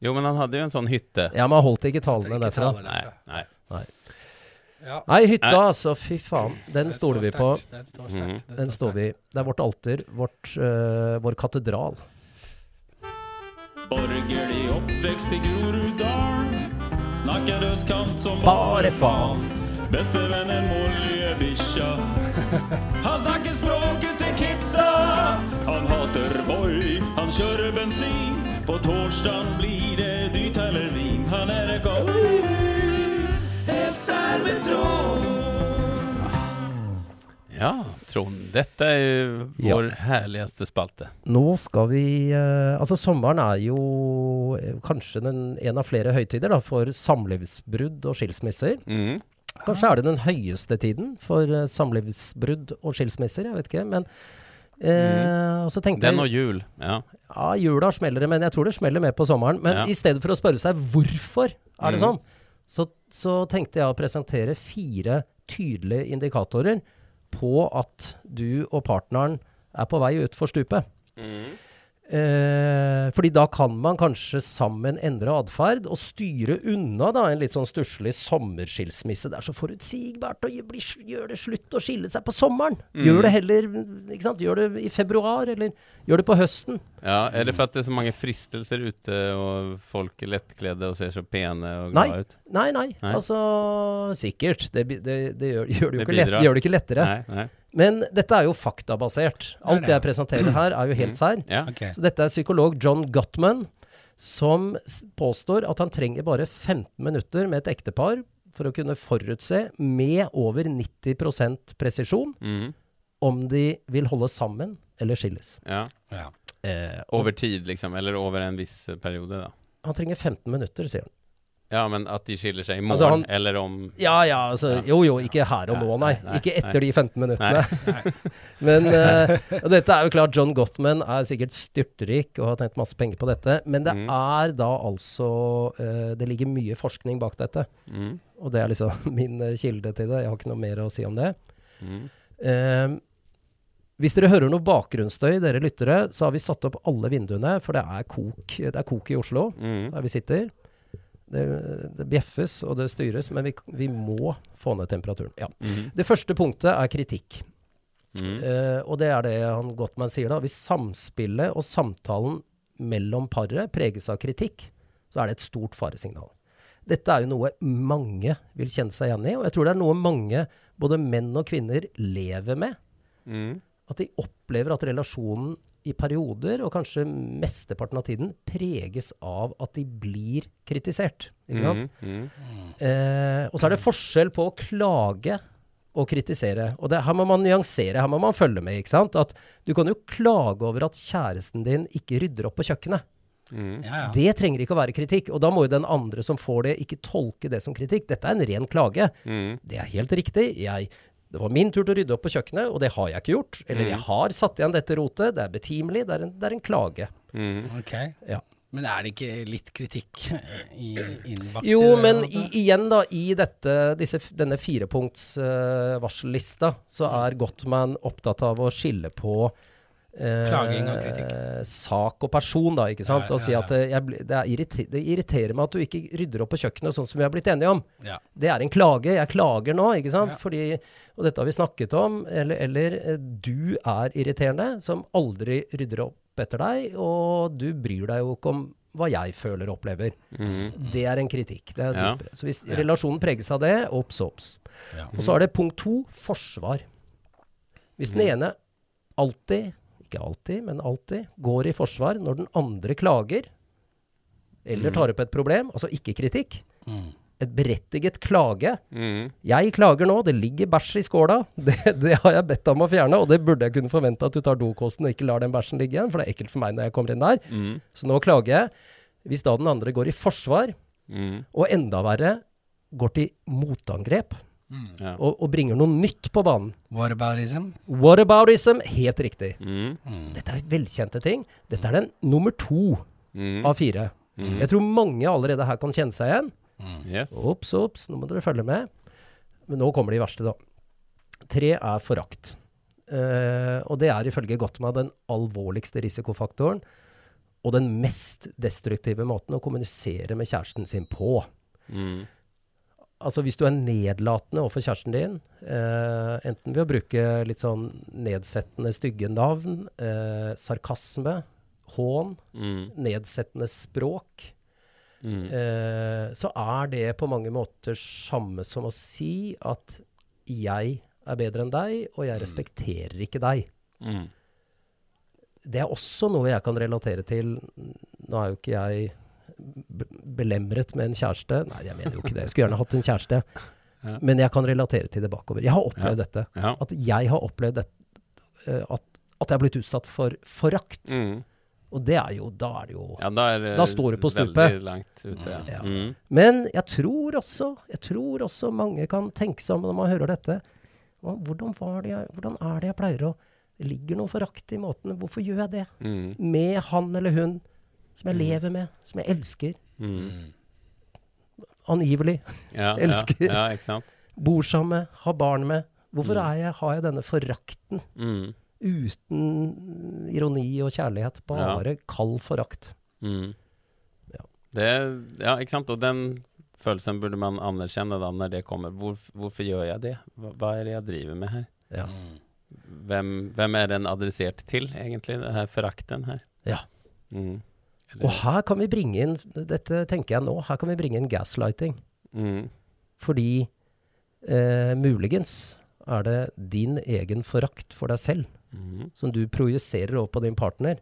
Jo, men han hadde jo en sånn hytte. Ja, men han holdt ikke talene ikke derfra. taler Nei, nei. nei. Ja. Nei, hytta, Nei. altså. Fy faen. Den Den stoler vi på. Den står sterkt. Mhm. Den står vi Det er vårt alter. Vårt, uh, vår katedral. Borgerlig oppvekst i Groruddalen. Snakker østkant som Bare faen. Bestevennen Molly bikkja. Han snakker språket til kidsa. Han hater vold, han kjører bensin. På torsdag blir det dyrt eller vin. Han er en helt særlig med Trond. Ja, Trond. Dette er jo Ja. vår herligste spalte. Nå skal vi eh, Altså, sommeren er jo eh, kanskje den, en av flere høytider da, for samlivsbrudd og skilsmisser. Mm. Kanskje er det den høyeste tiden for eh, samlivsbrudd og skilsmisser, jeg vet ikke. Men eh, Og så tenkte Den og jul. Ja. Ja, jula smeller det, men jeg tror det smeller mer på sommeren. Men Ja. i stedet for å spørre seg hvorfor er det Mm. sånn, så, så tenkte jeg å presentere fire tydelige indikatorer på at du og partneren er på vei utfor stupet. Eh, fordi da kan man kanskje sammen endre atferd og styre unna da en litt sånn stusslig sommerskilsmisse. Det er så forutsigbart å gjøre det slutt å skille seg på sommeren. Gjør det heller ikke sant? Gjør det i februar, eller gjør det på høsten. ja. Er det for at det er så mange fristelser ute, og folk er lettkledde og ser så pene og glade ut? Nei, nei. Nei. Altså Sikkert. Det, det, det, gjør, gjør, det, jo Det ikke lett, gjør det ikke lettere. Nei, nei. Men dette er jo faktabasert. Alt det. jeg presenterer her, er jo helt sær. Ja. Okay. Så dette er psykolog John Gottman som påstår at han trenger bare 15 minutter med et ektepar for å kunne forutse med over 90 presisjon Mm. om de vil holde sammen eller skilles. ja. Ja. Eh, Over tid, liksom. Eller over en viss periode, da. han trenger 15 minutter, sier han. Ja, men at de skiller seg i morgen, Altså, han- eller om Ja ja, altså, Ja. jo jo, ikke her og nå, nei. nei, nei, ikke etter nei. de 15 minuttene. Men uh, og dette er jo klart, John Gottman er sikkert styrtrik og har tjent masse penger på dette. Men det Mm. er da altså uh, Det ligger mye forskning bak dette. mm. Og det er liksom min uh, kilde til det. Jeg har ikke noe mer å si om det. Mm. Hvis dere hører noe bakgrunnsstøy, dere lyttere, så har vi satt opp alle vinduene, for det er kok, det er kok i Oslo, Mm. der vi sitter. Det, det bjeffes og det styres, men vi, vi må få ned temperaturen. Ja. Mm. Det første punktet er kritikk. Mm. Uh, og det er det han Gottman sier da. Hvis samspillet og samtalen mellom paret preges av kritikk, så er det et stort faresignal. Dette er jo noe mange vil kjenne seg igjen i, og jeg tror det er noe mange, både menn og kvinner, lever med. Mm. At de opplever at relasjonen i perioder, og kanskje mesteparten av tiden, preges av at de blir kritisert. Ikke sant? Mm. Mm. Eh, og så er det forskjell på å klage og kritisere. Og det, her må man nyansere, her må man følge med. ikke sant? At Du kan jo klage over at kjæresten din ikke rydder opp på kjøkkenet. Mm. Ja, ja. Det trenger ikke å være kritikk. Og da må jo den andre som får det, ikke tolke det som kritikk. Dette er en ren klage. Mm. Det er helt riktig. Jeg, det var min tur til å rydde opp på kjøkkenet, og det har jeg ikke gjort. Eller Mm. jeg har satt igjen dette rotet. Det er betimelig. Det er en, det er en klage. Mm. Ok. Ja. Men er det ikke litt kritikk i, innbakt? Jo, men altså? i, igjen da, i dette, disse, denne firepunkts uh, varsellista, så er Gottman opptatt av å skille på eh, Klaging og kritikk. sak og person, da, ikke sant? Ja, Og si at eh, jeg, det, er irriter, det irriterer meg at du ikke rydder opp på kjøkkenet sånn som vi har blitt enige om. Ja. Det er en klage. Jeg klager nå, ikke sant? Ja. Fordi, og dette har vi snakket om. Eller, eller eh, du er irriterende, som aldri rydder opp etter deg, og du bryr deg jo ikke om hva jeg føler og opplever. Mm. Det er en kritikk. Det er Ja. Så hvis Ja. relasjonen preges av det, obs, obs. Ja. Og så er det punkt to, forsvar. Hvis den ene alltid, ikke alltid, men alltid, går i forsvar når den andre klager, eller Mm. tar opp et problem, altså ikke kritikk, Mm. et berettiget klage. Mm. Jeg klager nå, det ligger bæsj i skåla. Det, det har jeg bedt deg om å fjerne, og det burde jeg kunne forvente at du tar dokosten og ikke lar den bæsjen ligge igjen, for det er ekkelt for meg når jeg kommer inn der. Mm. Så nå klager jeg. Hvis da den andre går i forsvar, Mm. og enda verre går til motangrep, Ja. og, og bringer noe nytt på banen. Whataboutism? Whataboutism, helt riktig. Mm. Dette er velkjente ting. Dette er den nummer to Mm. av fire. Mm. Jeg tror mange allerede her kan kjenne seg igjen. Yes. Ops, ops, nå må dere følge med. Men nå kommer de verste, da. Tre er forakt. Uh, og det er ifølge Gottman den alvorligste risikofaktoren. Og den mest destruktive måten å kommunisere med kjæresten sin på. Mm. Altså hvis du er nedlatende overfor kjæresten din, eh, enten ved å bruke litt sånn nedsettende, stygge navn, eh, sarkasme, hån, Mm. nedsettende språk, Mm. eh, så er det på mange måter samme som å si at jeg er bedre enn deg, og jeg respekterer ikke deg. Mm. Det er også noe jeg kan relatere til. Nå er jo ikke jeg belemret med en kjæreste. Nei, jeg mener jo ikke det. Jeg skulle gjerne hatt en kjæreste. Ja. Men jeg kan relatere til det bakover. Jeg har opplevd dette. Ja. At jeg har opplevd det, eh, at, at jeg har blitt utsatt for forakt. Mm. Og det er jo Da er det jo Ja, er Da står det på stupet. veldig langt ute. Ja. Ja. Mm. Men jeg tror også Jeg tror også mange kan tenke seg om når man hører dette. Hvordan, var det jeg, hvordan er det jeg pleier å ligger noe forakt i måten. Hvorfor gjør jeg det? Mm. Med han eller hun som jeg lever med, som jeg elsker. Mm. Angivelig. Ja, Elsker. Ja, ja, ikke sant? Bor sammen med, har barn med. Hvorfor Mm. er jeg, har jeg denne forakten Mm. uten ironi og kjærlighet? Bare kald forakt. Mm. Ja. Det, ja, ikke sant? Og den følelsen burde man anerkjenne da når det kommer. Hvor, hvorfor gjør jeg det? Hva, hva er det jeg driver med her? Ja. Hvem, hvem er den adressert til, egentlig, denne forakten her? Ja. Mm. Eller- Og her kan vi bringe inn Dette tenker jeg nå. Her kan vi bringe inn gaslighting. mm. Fordi eh, muligens er det din egen forakt for deg selv Mm. som du projiserer over på din partner.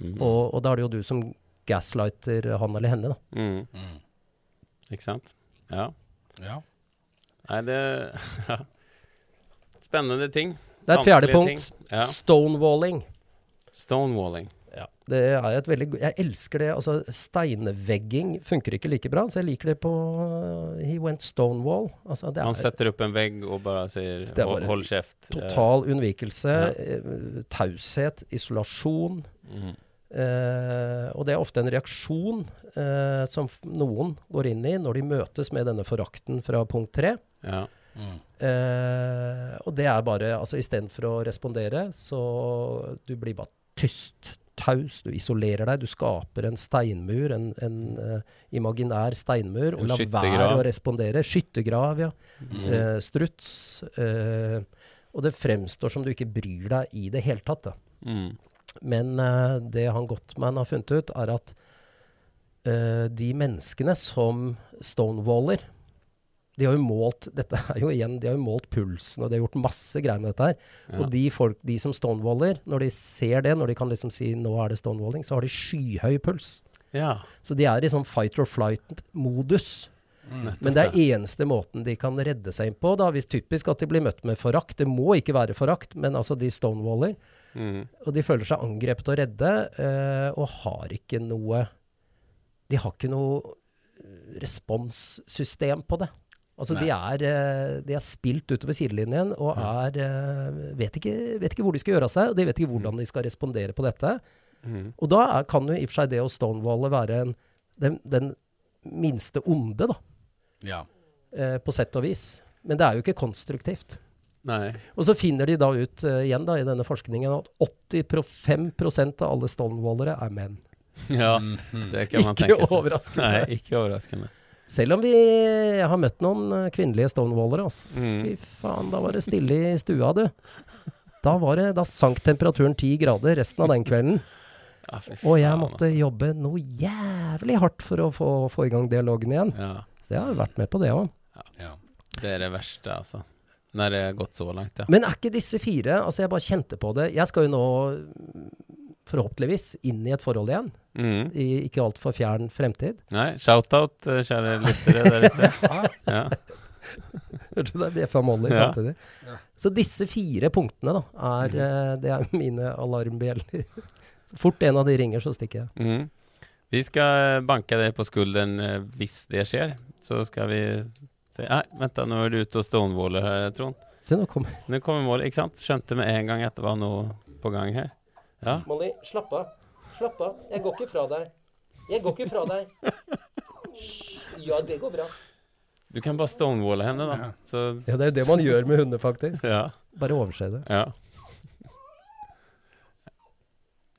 Mm. Og, og da er det jo du som gaslighter han eller henne. da. Mm. Mm. Ikke sant? Ja. Ja. Nei, det ja. Spennende ting. Det er et fjerde punkt. Ja. Stonewalling. Stonewalling. Det er et veldig Jeg elsker det. Altså, steinvegging funker ikke like bra, så jeg liker det på uh, He went stonewall. Altså, det Man er setter opp en vegg og bare sier er "Hold- bare hold kjeft. Total unnvikelse, Ja. eh, taushet, isolasjon. Mm. Uh, og det er ofte en reaksjon uh, som f noen går inn i når de møtes med denne forakten fra punkt tre. Ja. Mm. Uh, og det er bare altså Istedenfor å respondere, så du blir bare tyst, taus. Du isolerer deg. Du skaper en steinmur, en, en uh, imaginær steinmur, og lar være å respondere. Skyttergrav, ja. Mm. Uh, struts. Uh, og det fremstår som du ikke bryr deg i det hele tatt. Mm. Men det han Gottman har funnet ut, er at de menneskene som stonewaller de har jo målt dette er jo igjen, de har jo målt pulsen, og de har gjort masse greier med dette her. Ja. Og de, folk, de som stonewaller, når de ser det, når de kan liksom si 'nå er det stonewalling', så har de skyhøy puls. ja. Så de er i sånn fight or flight-modus. Mm. Men det er eneste måten de kan redde seg inn på, da, hvis typisk at de blir møtt med forakt. Det må ikke være forakt, men altså de stonewaller. Mm. Og de føler seg angrepet og redde, eh, og har ikke noe De har ikke noe responssystem på det. Altså de er, eh, de er spilt utover sidelinjen og er eh, vet, ikke, vet ikke hvor de skal gjøre av seg, og de vet ikke hvordan de skal respondere på dette. Mm. Og da er, kan jo i og for seg det å stonewalle være en, den, den minste onde, da, Ja. eh, på sett og vis. Men det er jo ikke konstruktivt. Nei. Og så finner de da ut uh, igjen da, i denne forskningen at 85% av alle stonewallere er menn. Ja, Mhm. det kan man Ikke tenke seg. overraskende. Nei, ikke overraskende. Selv om vi har møtt noen eh, kvinnelige stonewallere. ass. Mm. Fy faen, da var det stille i stua, du. Da, var det, da sank temperaturen ti grader resten av den kvelden. Ja, faen, Og jeg måtte altså. jobbe noe jævlig hardt for å få, få i gang dialogen igjen. Ja, Så jeg har vært med på det òg. ja. det er det verste, altså. Når det har gått så langt, ja. Men er ikke disse fire Altså, jeg bare kjente på det. Jeg skal jo nå forhåpentligvis inn i et forhold igjen. Mm. I ikke altfor fjern fremtid. Nei, shout-out, eh, kjære lyttere der ute. Ja. Hørte du det? Bjeffa Molly Ja. samtidig. Ja. Så disse fire punktene da, er, Mhm. eh, det er mine alarmbjeller. Så fort en av de ringer, så stikker jeg. Mm. Vi skal banke deg på skulderen eh, hvis det skjer. Så skal vi si Nei, vent, da, nå er du ute og stonewaller her, Trond. Se, nå kommer Nå kommer målet, ikke sant? Skjønte med en gang at det var noe på gang her. Ja. Molly, slapp av. Slapp av. Jeg går ikke fra deg. Jeg går ikke fra deg. Hysj. Ja, det går bra. Du kan bare stonewalle henne, da. Så Ja, det er jo det man gjør med hunder, faktisk. ja. Bare overse det. ja.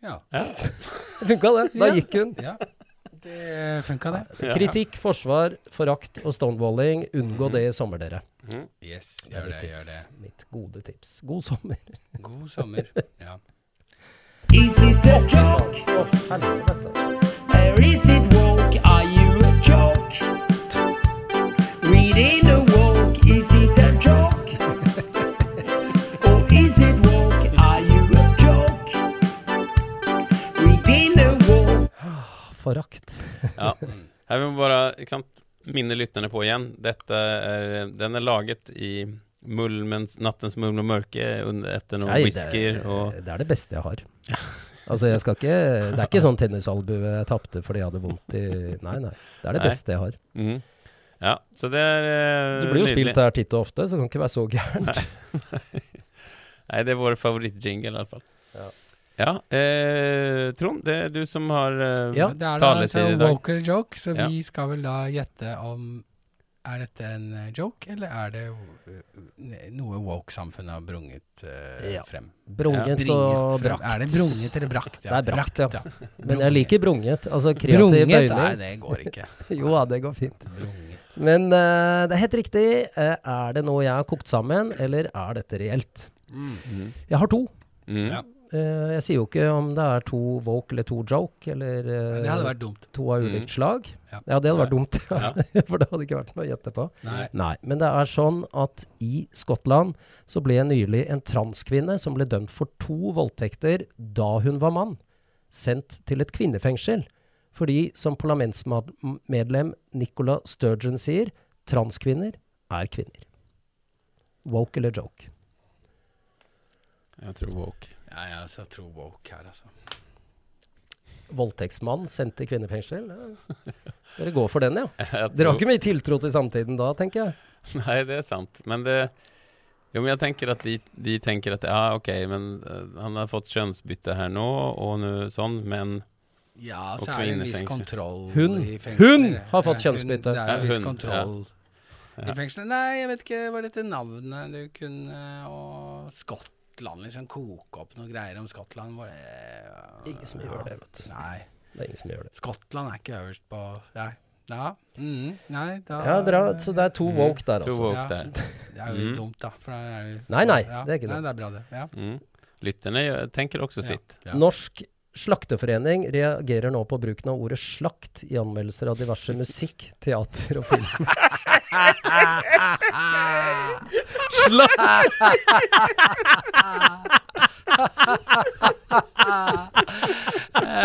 Ja. ja. Det funka, det. Da gikk hun. ja. Det funka, det. Kritikk, forsvar, forakt og stonewalling. Unngå Mhm. det i sommer, dere. Mm. Yes, gjør mitt det, gjør det. Mitt gode tips. God sommer. God sommer. Ja. Is it a joke? Oh, helvete. Or is it woke? Are you a joke? reading a woke, is it a joke? or is it woke? Are you a joke? reading a woke ah, Forakt. ja. Jeg vil bare ikke sant, minne lytterne på igjen. Dette er, den er laget i mulmens, nattens mulm og mørke etter noen whisker. Det, det er det beste jeg har. Altså, jeg skal ikke Det er ikke sånn tennisalbue jeg tapte fordi jeg hadde vondt i Nei, nei. Det er det Nei. beste jeg har. Mm. Ja, så det er uh, Du blir jo nydelig. spilt her titt og ofte, så det kan ikke være så gærent. Nei, det er vår favorittjingle, iallfall. Ja. Ja, eh, Trond, det er du som har uh, Ja. Det er da taletid i dag. woke eller joke, så Ja. vi skal vel da gjette om Er dette en eh, joke, eller er det eh, noe woke-samfunnet har brunget uh, Ja. frem? Brunget ja. og brakt. Er det brunget eller brakt? Det er brakt, ja. ja. Men jeg liker brunget. Altså kreativ Brunget? Nei, det går ikke. Jo da, det går fint. Brunget. Men uh, det er helt riktig. Uh, er det noe jeg har kokt sammen, eller er dette reelt? Mhm. Jeg har to. Mm. Ja. Uh, jeg sier jo ikke om det er to woke eller to joke, eller uh, Det hadde vært dumt. to av ulikt Mm. slag. Ja. Det hadde vært dumt. For det hadde ikke vært noe å gjette på. Nei. Nei, men det er sånn at i Skottland så ble nylig en transkvinne som ble dømt for to voldtekter da hun var mann, sendt til et kvinnefengsel. Fordi, som parlamentsmedlem Nicola Sturgeon sier, transkvinner er kvinner. Woke eller joke? Jeg tror woke. Ja, jeg altså, tror woke her, altså. Voldtektsmann sendt til kvinnefengsel? Ja. Dere går for den, ja. Tror... Dere har ikke mye tiltro til samtiden da, tenker jeg. Nei, det er sant. Men det Jo, men jeg tenker at de, de tenker at ja, ok, men eh, han har fått kjønnsbytte her nå, og nå sånn, men Ja, så er det en viss kontroll Hun- i fengselet. hun har fått Ja, kjønnsbytte. hun- Det er en viss kontroll Ja. i fengselet. Nei, jeg vet ikke, var dette navnet du kunne Og Skottland, liksom koke opp noe greier om Skottland? Var det, Ingen som gjør det, vet du. Nei. Det er ingen som gjør det. Skottland er ikke øverst på Nei. Ja. mm, nei, da Ja, bra. Så det er to Mhm. woke der, to altså. woke Ja. der. Det er jo mm. dumt, da. Er jo, Nei, nei, ja. det er ikke Nei, det er bra, det. Ja. Mm. Lytterne tenker også sitt. Ja. Norsk slakteforening reagerer nå på bruken av ordet slakt i anmeldelser av diverse musikk, teater og film.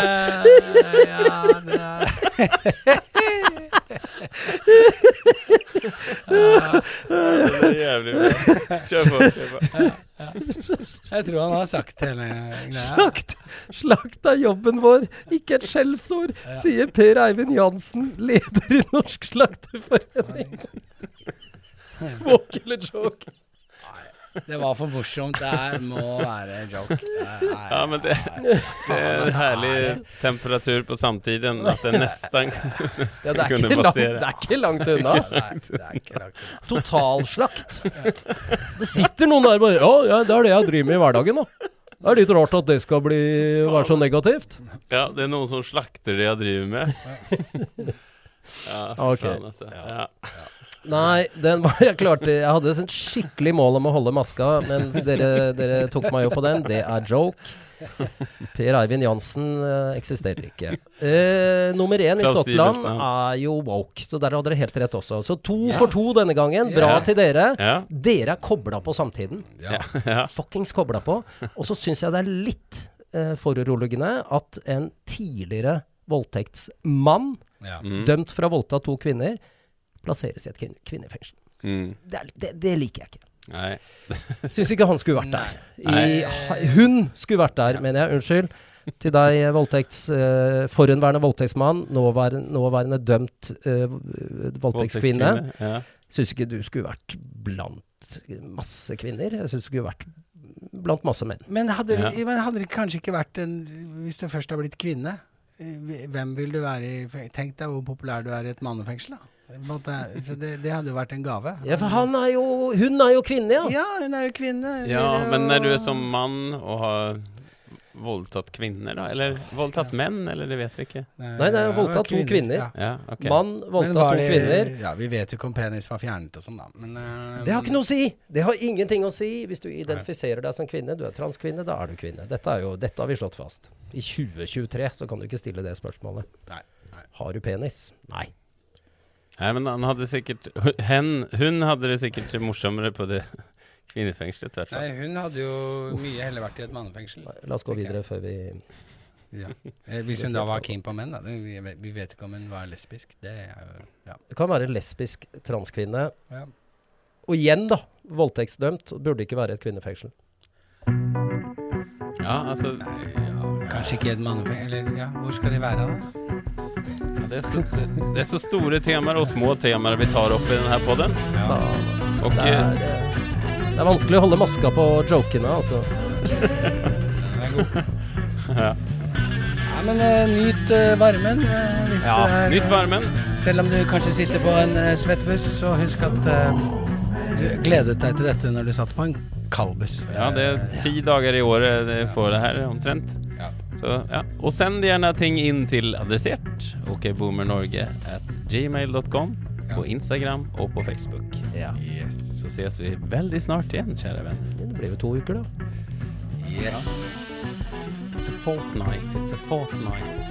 ja, det er Det er jævlig bra. Kjør på. Kjør på. Jeg tror han har sagt hele greia. Slakt! Slakt er jobben vår, ikke et skjellsord, sier Per Eivind Jansen, leder i Norsk slakterforening. Woke eller joke? Det var for morsomt. Det her må være en joke. Det er, Ja, men det, det er en herlig temperatur på samtiden at det nesten, Ja, det, er kunne passere. langt, det er ikke langt unna. Nei, det er ikke langt unna. Totalslakt. Det sitter noen der bare Ja, ja det er det jeg driver med i hverdagen, da. Det er litt rart at det skal bli, være så negativt. Ja, det er noen som slakter det jeg driver med. Ja, for ja. faen, altså. Ja. Nei, den var jeg klarte Jeg hadde et skikkelig mål om å holde maska, men dere, dere tok meg jo på den. Det er joke. Per Eivind Jansen eh, eksisterer ikke. Eh, nummer én i Skottland er jo woke, så der hadde dere helt rett også. Så to Yes. for to denne gangen. Bra yeah. til dere. Yeah. Dere er kobla på samtiden. Ja. ja. Fuckings kobla på. Og så syns jeg det er litt eh, foruroligende at en tidligere voldtektsmann. Mm. dømt for å ha voldtatt to kvinner, plasseres i et kvinne, kvinnefengsel. Mm. Det, er, det, det liker jeg ikke. Nei. Syns ikke han skulle vært der. I, hun skulle vært der, mener jeg. Unnskyld. Til deg, voldtekts, uh, forhenværende voldtektsmann, nåværende, nåværende dømt uh, voldtektskvinne. Ja. Syns ikke du skulle vært blant masse kvinner. Jeg syns du skulle vært blant masse menn. Men hadde, Ja. men hadde det kanskje ikke vært en Hvis du først har blitt kvinne, eh, hvem vil du være i Tenk deg hvor populær du er i et mannefengsel, da. Måte, Så det, det hadde jo vært en gave. Ja, for han er jo Hun er jo kvinne, ja. Ja, hun er jo kvinne. ja, jo... men når du er som mann og har voldtatt kvinner, da? Eller voldtatt menn, eller det vet vi ikke. Nei, nei, nei voldtatt voldtatt to kvinner. Ja. Ja, okay. Mann voldtatt to kvinner. Ja, Vi vet jo ikke om penis var fjernet og sånn, da. Men, uh, Det har ikke noe å si! Det har ingenting å si. Hvis du identifiserer deg som kvinne, du er transkvinne, da er du kvinne. Dette, er jo, dette har vi slått fast. I 2023 så kan du ikke stille det spørsmålet. Nei, nei. Har du penis? Nei. Nei, men han hadde sikkert hen, Hun hadde det sikkert morsommere på det kvinnefengselet, i. Nei, hun hadde jo mye heller vært i et mannefengsel. La oss gå videre før vi Ja. Eh, Hvis hun da var keen på menn, da. Vi vet, vi vet ikke om hun var lesbisk. Det er jo Ja. Det kan være lesbisk transkvinne. ja. Og igjen, da. Voldtektsdømt. Burde ikke være et kvinnefengsel. Ja, altså Nei, ja. Kanskje ikke et mannefengsel? Eller ja, hvor skal de være, da? Det er, så, det er så store temaer og små temaer vi tar opp i denne podden. Ja. Og, det, er, eh, det er vanskelig å holde maska på jokene, altså. Den er god. Ja. Ja, men uh, nyt uh, varmen. Uh, hvis Ja, du er, nytt varmen. Selv om du kanskje sitter på en uh, svettebuss, så husk at du gledet deg til dette når du satt på en kald buss. Ja, det er ti dager i året for får det her omtrent. Ja. Så, ja. Og send gjerne ting inn til adressert okboomernorge at gmail.com på Instagram og på Facebook. Ja. Yes. Så ses vi veldig snart igjen, kjære venn. Det blir jo to uker, da. yes. It's a fortnight, it's a fortnight.